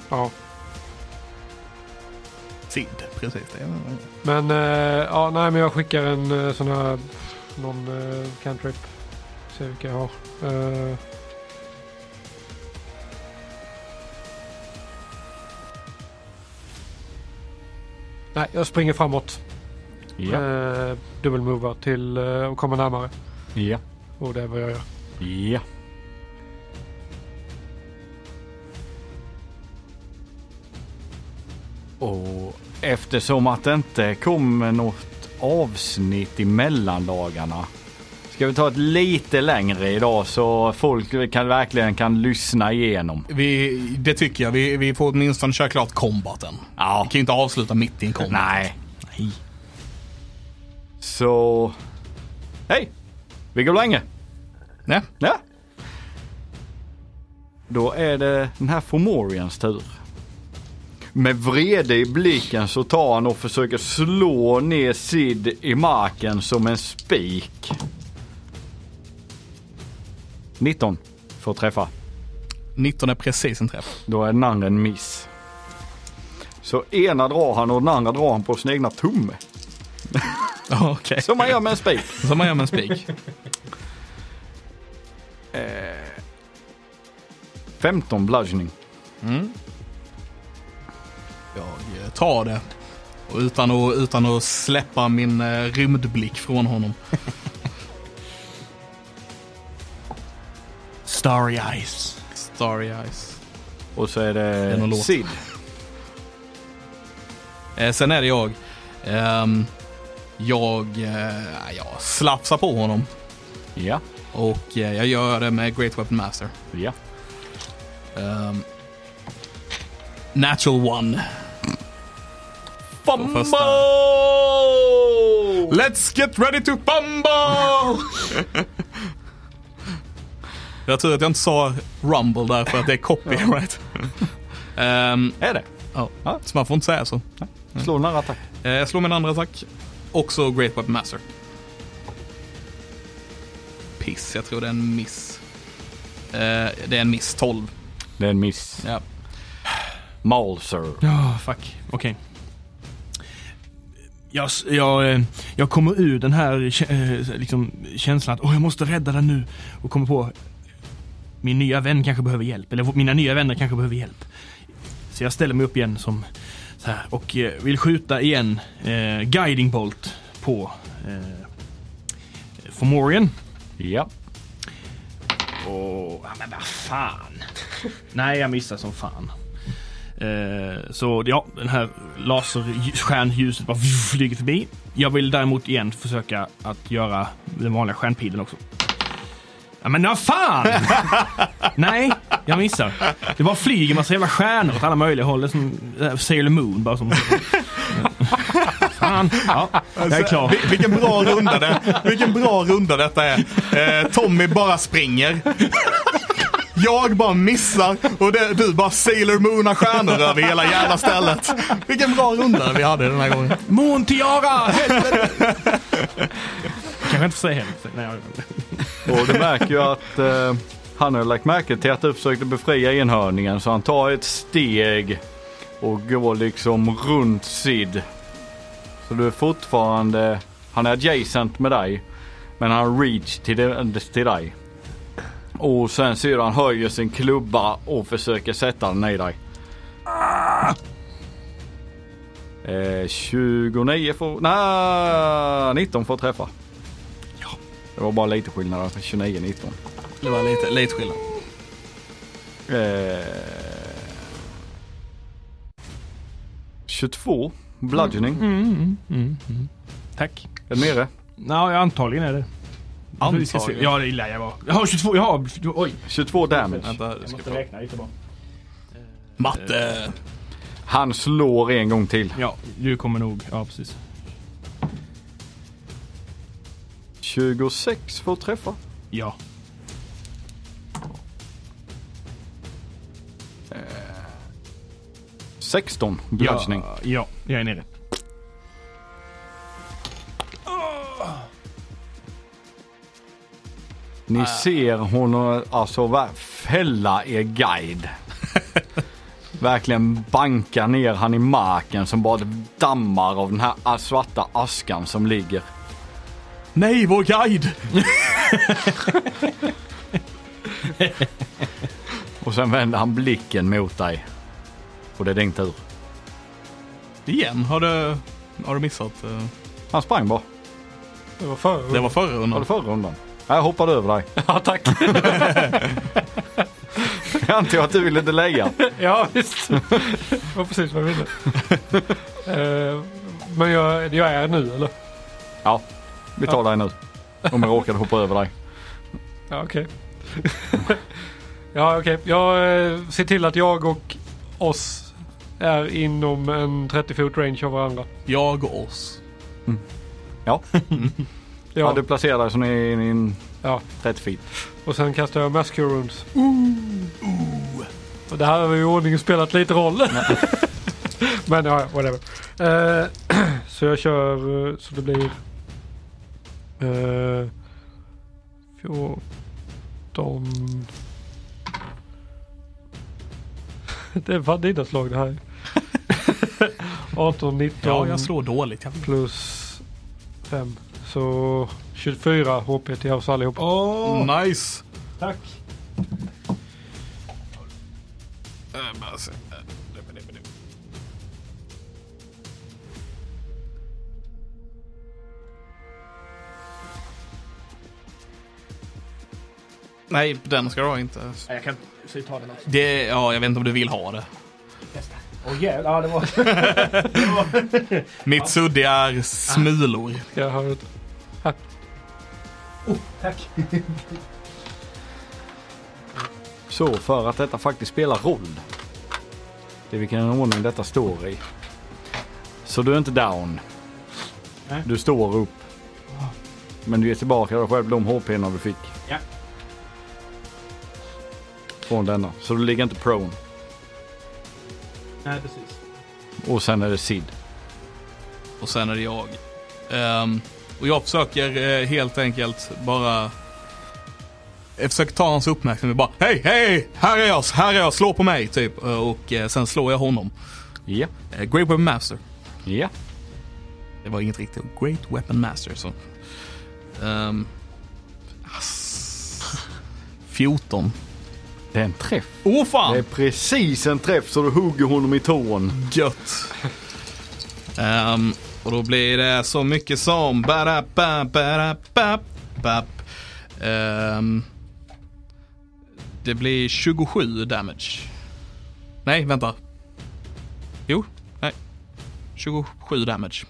ja. Sid, precis. Det. Men, eh, ja, nej men jag skickar en eh, sån här, någon eh, cantrip. Se vilka jag har. Eh, nej, jag springer framåt. Ja. Eh, dubbelmovar till eh, och kommer närmare. ja. Och det är vad jag gör. Ja. Och eftersom att det inte kommer något avsnitt i mellandagarna ska vi ta ett lite längre idag så folk kan, verkligen kan lyssna igenom. Vi, det tycker jag. Vi, vi får åtminstone köra klart kombaten. Ja. Vi kan ju inte avsluta mitt i en kombat. Nej. Nej. Så... Hej! Vi går länge. Nej. Ja. Då är det den här Fomorians tur. Med vrede i blicken så tar han och försöker slå ner Sid i marken som en spik. 19 får träffa. 19 är precis en träff. Då är den andra en miss. Så ena drar han och den andra drar han på sin egna tumme. Okej. Som man gör med en spik. Som man gör med en spik. 15 bludgeoning. Mm. Jag eh, tar det. Och utan att, utan att släppa min eh, rymdblick från honom. Starry eyes. Starry eyes. Och så är det. Sid. Eh, sen är det jag. Ehm, jag, eh, jag slafsar på honom. Ja. Och eh, jag gör det med Great Weapon Master. Ja. Ehm, natural one. Första. Let's get ready to fumble! jag tror att jag inte sa rumble där för att det är copyright. Ehm, Är det? ja, Ja. så man får inte säga så. Slå en attack. Eh, Jag slår min andra attack. Också Great Weapon Master. Piss, jag tror det är en miss. Eh, det är en miss, 12. Det är en miss. Ja. Malser. Ja, fuck. Okej. Jag, s- jag, eh, jag kommer ur den här eh, liksom, känslan att åh, jag måste rädda den nu. Och kommer på min nya vän kanske behöver hjälp. Eller mina nya vänner kanske behöver hjälp. Så jag ställer mig upp igen som så här och eh, vill skjuta igen eh, Guiding Bolt på eh, Fomorian. Ja. Och, men vad fan. Nej, jag missar som fan. Eh, så ja, den här laserstjärnljuset bara flyger förbi. Jag vill däremot igen försöka att göra den vanliga stjärnpilen också. Ja, men vad fan! Nej, jag missar. Det bara flyger massa jävla stjärnor åt alla möjliga håll. Det är som eh, Sailor Moon bara som... Fan, ja, jag är klar. Vil- Vilken bra runda det Vilken bra runda detta är. Eh, Tommy bara springer. Jag bara missar och det, du bara Sailor Moonar stjärnor över hela jävla stället. Vilken bra runda vi hade den här gången. Måntiara! Helvete! Kanske inte får säga helvete. Och du märker ju att eh, han har lagt märke till att du försökte befria enhörningen så han tar ett steg och går liksom runt Sid. Så du är fortfarande, han är adjacent med dig men han har reach till, till dig. Och sen han höjer sin klubba och försöker sätta den i dig. Eh, 29 får, nej 19 får träffa. Ja. Det var bara lite skillnad där, 29-19. Det var lite, lite skillnad. Eh, 22 bludgeoning. Mm, mm, mm, mm. Tack. Är du nere? Ja, antagligen är det. Antagligen. Ja, det lär jag vara. Jag har 22, jag har... Oj. 22 damage. Vänta, jag måste räkna lite bara. Matte. Han slår en gång till. Ja, du kommer nog... Ja, precis. 26 får träffa. Ja. Eh, 16 bludgeoning. Ja, ja, jag är nere. Ni ser hon har alltså fälla er guide. Verkligen banka ner han i marken som bara dammar av den här svarta askan som ligger. Nej, vår guide! Och sen vänder han blicken mot dig. Och det är din tur. Igen, har du, har du missat? eh? Han sprang bara. Det var förr. Det var förra Var det rundan. förra rundan? Jag hoppade över dig. Ja tack. Jag antar att du ville lägga. ja visst. Det var precis vad jag ville. Eh, Men jag, jag är nu eller? Ja, vi tar dig nu. Om jag råkade hoppa över dig. Ja okej. ja okej. Jag eh, ser till att jag och oss är inom en 30 fot range av varandra. Jag och oss. Ja, Ja, du placerar dig så ni är i en ja. 30 feet. Och sen kastar jag Mass Cure Runes. Och det här har vi i ordning spelat lite roll. Men ja, whatever. Eh, så jag kör eh, så det blir eh, 14 Det är fan dina slag det här. 18, 19 Ja, jag slår dåligt. Jag... plus 5. Så 24 HP till oss allihop. Oh, nice. Tack. Nej, den ska du ha inte. Nej, jag kan så ta den också. Det, ja, jag vet inte om du vill ha det. Åh jävlar, ja, det var... Mitt sudde är smulor. Jag har ett oh, tack. Så för att detta faktiskt spelar roll. Det är vilken ordning detta står i. Så du är inte down. Nej. Du står upp. Men du ger tillbaka dig själv de HP du fick. Ja. Från denna. Så du ligger inte prone. Nej, precis. Och sen är det Sid. Och sen är det jag. Ehm, och jag försöker eh, helt enkelt bara... Jag försöker ta hans uppmärksamhet bara Hej, hej! Här är jag, här är jag, slå på mig typ. Eh, Och eh, sen slår jag honom. Ja. Eh, Great Weapon Master. Ja. Det var inget riktigt. Great Weapon Master. Så. Ehm, ass. 14. Det är en träff. Åh oh, Det fan! är precis en träff så du hugger honom i tån. Gött. Ehm, och då blir det så mycket som barappa, barappa, bap. Ehm, Det blir 27 damage. Nej, vänta. Jo, nej. 27 damage.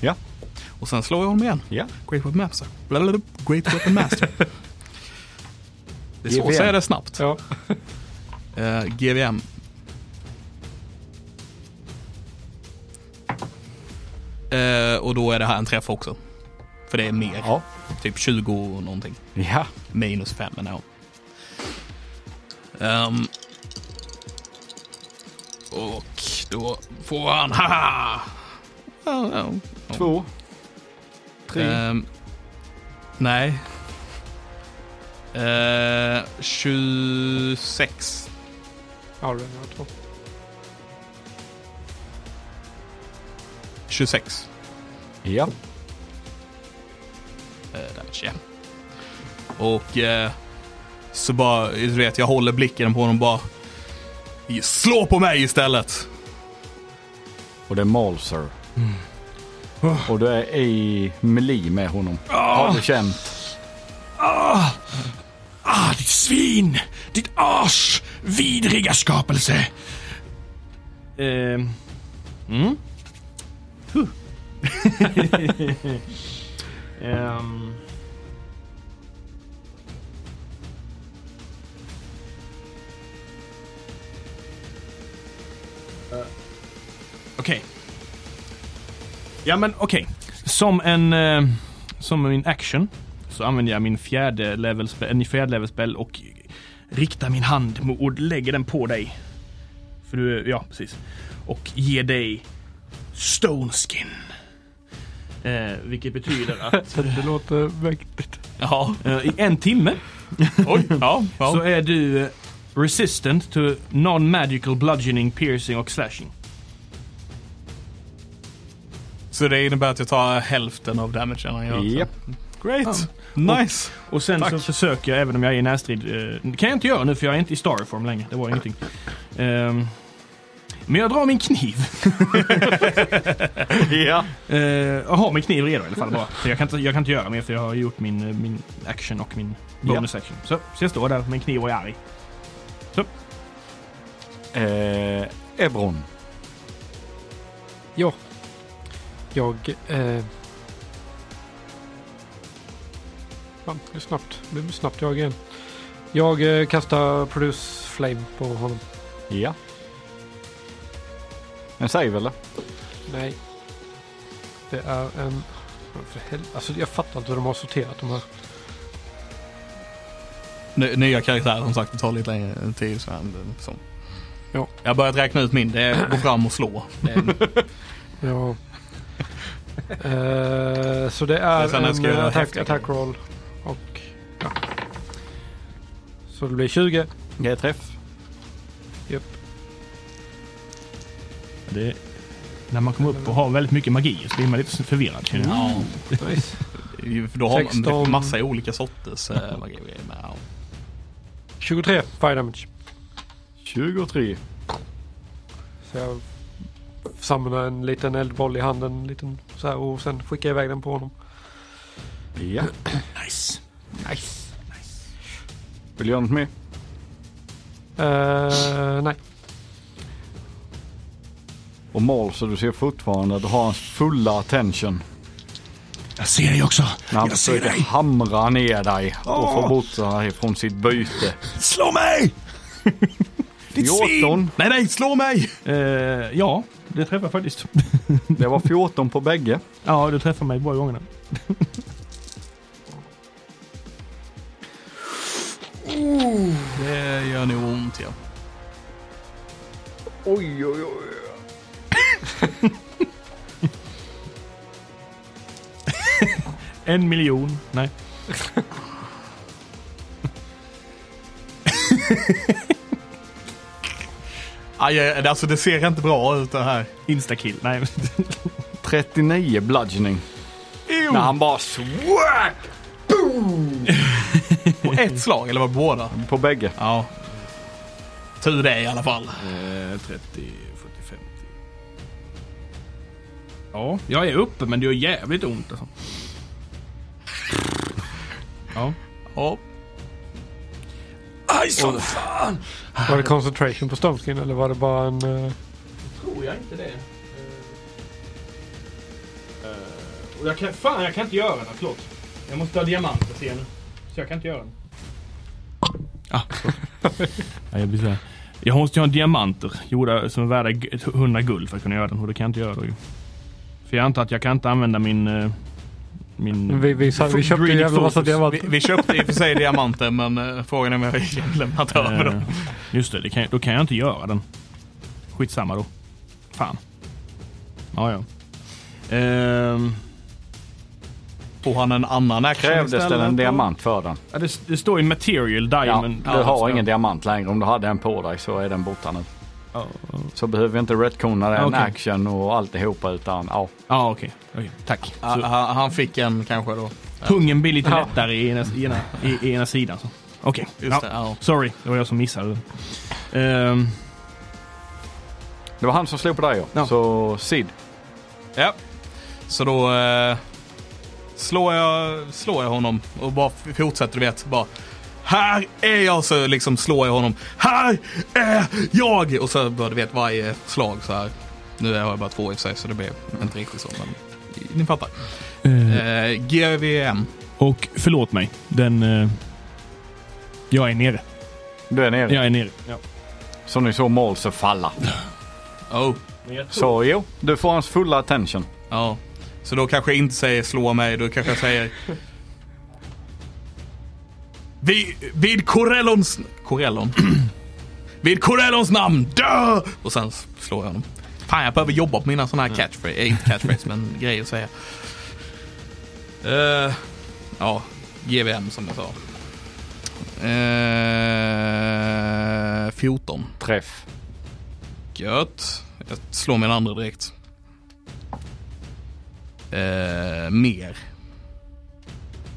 Ja. Och sen slår jag honom igen. Ja. Great Weapon Master. Blablabla. Great Weapon Master. Det är så att säga det snabbt. Ja. Eh, GVM. Eh, och då är det här en träff också. För det är mer. Ja. Typ 20 och någonting. Ja. Minus 5 men ja. Ehm. och då får han, haha! Ja. Två. Tre. Ehm, nej. Eh, 26. Ja, det är jag 26. Ja. Eh, damage, ja. Och eh, så bara, du vet, jag håller blicken på honom bara. Slå på mig istället! Och det är Malser. Och du är i melee med honom. Har du känt? Ah, ditt svin! Ditt as! Vidriga skapelse! Ehm. Mm um... Ehm. Eh, Okej. Ja men okej. Som en... Uh, som min action så använder jag min fjärde level spell, en eh, fjärde level spell och riktar min hand mot och lägger den på dig. För du, ja precis. Och ger dig Stone Skin. Eh, vilket betyder att Det låter mäktigt. Ja, eh, i en timme oj, ja, ja. så är du eh, resistant to non-magical bludgeoning, piercing och slashing. Så det innebär att jag tar hälften av damagen han gör. Japp. Great, nice. Och sen så Tack. försöker jag, även om jag är i närstrid, eh, det kan jag inte göra nu för jag är inte i starform längre. Det var ingenting. Ehm, Men jag drar min kniv. Ja. Jag har min kniv redo i alla fall bara. För jag, kan inte, jag kan inte göra mer för jag har gjort min, eh, min action och min bonus action. Så, så jag står där med en kniv och är arg. Eh, Ebron. Ja. Jag... Eh... Fan, det är snabbt. Det blir snabbt jag igen. Jag eh, kastar Produce Flame på honom. Ja. En save eller? Nej. Det är en... För hel... Alltså jag fattar inte hur de har sorterat de här. Ny- Nya karaktärer som sagt, det tar lite längre tid. Så, men, så. Ja. Jag har börjat räkna ut min, det är gå fram och slå. Är, Ja. eh, så det är ska en göra attack, attack roll. Och... Ja. Så det blir 20. Det är träff. Japp. Det, när man kommer upp och har väldigt mycket magi så blir man lite förvirrad känner jag. ja, Nice. för då har man 16. massa olika sorters magi. med, Ja. 23 fire damage. 23. Så jag samlar en liten eldboll i handen en liten, så här, och sen skickar jag iväg den på honom. Ja. Nice. Nice. Vill du göra något mer? Uh, nej. Och Mal så du ser fortfarande att du har hans fulla attention. Jag ser dig också. När han Jag ser försöker dig. hamra ner dig och få bort dig från sitt byte. Slå mig! Ditt svin! 14. Nej, nej, slå mig! Eh, ja, det träffar faktiskt. Det var 14 på bägge. ja, du träffar mig båda gångerna. Det gör nog ont ja. Oj, oj, oj. En miljon. Nej. Aj, aj, alltså det ser inte bra ut det här. Instakill. Nej. 39 bludgeoning. Ew. När han bara swack På ett slag, eller var det båda? på bägge. Ja. Tur det i alla fall. Eh, 30, Ja, jag är uppe men det gör jävligt ont alltså. Ja. Ja. Aj som fan! Var det concentration på Stomskin eller var det bara en... eh, Tror jag inte det. Eh, och jag kan, fan jag kan inte göra den, förlåt. Jag måste ha diamanter nu. Så jag kan inte göra den. Ah, ja, jag, blir så här. jag måste ju ha diamanter gjorda som är värda g- 100 guld för att kunna göra den och det kan jag inte göra då ju. För jag antar att jag kan inte använda min... eh, min vi, vi, sa- vi köpte en jävla massa diamanter. Vi, vi köpte i och för sig diamanter men eh, frågan är om jag har lämnat över dem. Eh, just det, det kan, då kan jag inte göra den. Skitsamma då. Fan. Ja, ja. Ehm, Får han en annan action Krävdes det istället, en diamant för den? ja, det, det står ju material Ja, diamond. du har ingen diamant längre. Om du hade en på dig så är den borta nu. Ja, Så behöver vi inte retcona den Okej. action och alltihopa utan ja. ja, okej. Okej, Tack. Ja, Så, han, han fick en kanske då. hungen blir lite Ja. lättare i ena, i ena, i, i ena sidan. så. Okej. Just Ja. ja. Sorry, det var jag som missade. Ehm, Det var han som slog på dig ja. Ja. Så Sid. ja. Så då eh, slår, jag, slår jag honom och bara fortsätter du vet. Bara, här är jag! Så liksom slår jag honom. Här är jag! Och så bara du vet varje slag så här. Nu har jag bara två i sig så det blev inte riktigt så. Men ni fattar. eh, Eh, GVM. och förlåt mig, den... eh, jag är nere. Du är nere. Jag är nere. Ja. Så ni såg mål så falla. Oh. Så jo, du får hans fulla attention. Ja. Så då kanske jag inte säger slå mig, då kanske jag säger Vid, vid Corellons... Corellon? vid Corellons namn, dö! Och sen slår jag honom. Fan, jag behöver jobba på mina sådana här catchphrase, inte catchphrase, men grejer att säga. Eh, ja, GVM som jag sa. Uh, 14. Träff. Gött. Jag slår min andra direkt. Eh, mer.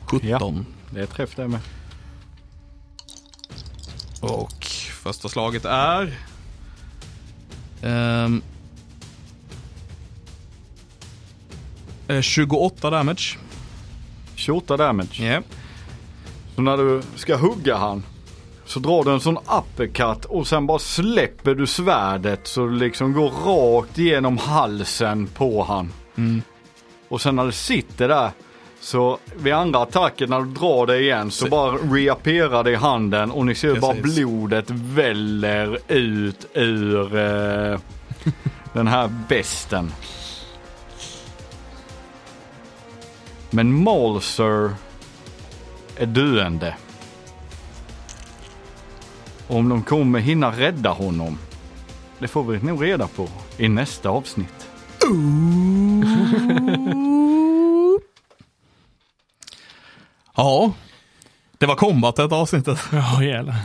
17. Det är träff det med. Och första slaget är Ehm. Eh, 28 damage. 28 damage. Ja. Så när du ska hugga han så drar du en sån uppercut och sen bara släpper du svärdet så det liksom går rakt igenom halsen på han. Mm. Och sen när det sitter där så vid andra attacken när du drar det igen så Se- bara reappearar det i handen och ni ser bara Precis. blodet väller ut ur eh, den här besten. Men Malser är döende. Om de kommer hinna rädda honom, det får vi nog reda på i nästa avsnitt. Ja. Det var combatet avsnittet. Ja, jävlar.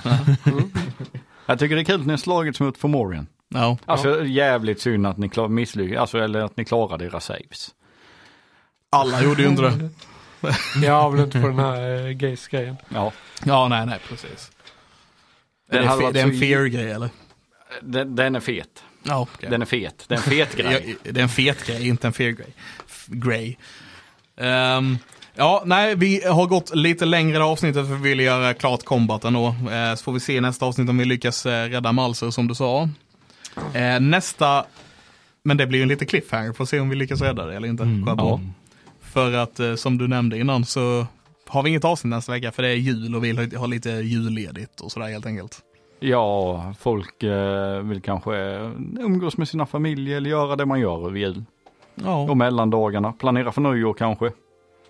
Jag tycker det är kul att ni har slagits mot Fomorian. Ja. Alltså jävligt synd att ni klar, misslyckades, alltså eller att ni klarar deras saves. Alla gjorde ju inte det. Jag väl inte på den här eh, gays-grejen. Ja, Ja, nej, nej, precis. Den Det är, fe- det är en fear-grej eller? den, den är fet. Ja, okej. Den är fet. Det är en fet grej. Det är en fet grej, inte en fear-grej. F- Grej. Ehm, ja, nej, vi har gått lite längre i det avsnittet för vi vill göra klart combaten då. Eh, så får vi se i nästa avsnitt om vi lyckas eh, rädda Malser som du sa. Eh, nästa, men det blir ju en lite cliffhanger för att se om vi lyckas rädda det eller inte. Mm, ja. För att som du nämnde innan så har vi inget avsnitt nästa vecka för det är jul och vi vill ha lite julledigt och sådär helt enkelt. Ja, folk vill kanske umgås med sina familjer eller göra det man gör över jul. Ja, Och mellandagarna, planera för nyår kanske.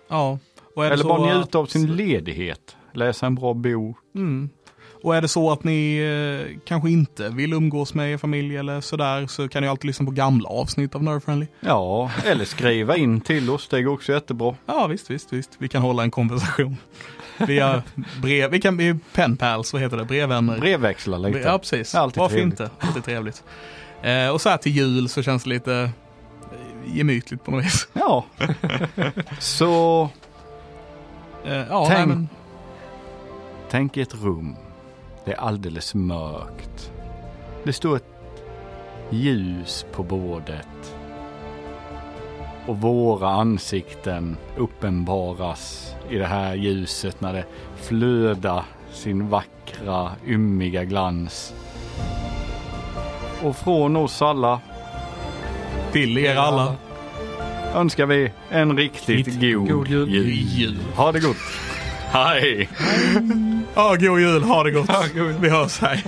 Ja. Eller bara att- njuta av sin ledighet. Läsa en bra bok. Mm. Och är det så att ni eh, kanske inte vill umgås med er familj eller sådär så kan ni alltid lyssna på gamla avsnitt av Nerd Friendly. Ja, eller skriva in till oss. Det går också jättebra. Ja visst, visst, visst. Vi kan hålla en konversation. Via brev, vi kan bli pen pals, vad heter det, brevvänner. Brevväxla lite. Ja precis, Alltid varför trevligt. inte? Alltid trevligt. Eh, och så här till jul så känns det lite gemytligt på något vis. Ja. Så Eh, ja, Tänk- nej, men, tänk ett rum. Det är alldeles mörkt. Det står ett ljus på bordet. Och våra ansikten uppenbaras i det här ljuset när det flödar sin vackra, ymmiga glans. Och från oss alla till er alla. önskar vi en riktigt god, god jul. jul. Jul. Ha det gott! Hej! Ja, god jul, ha det gott. Vi hörs, hej.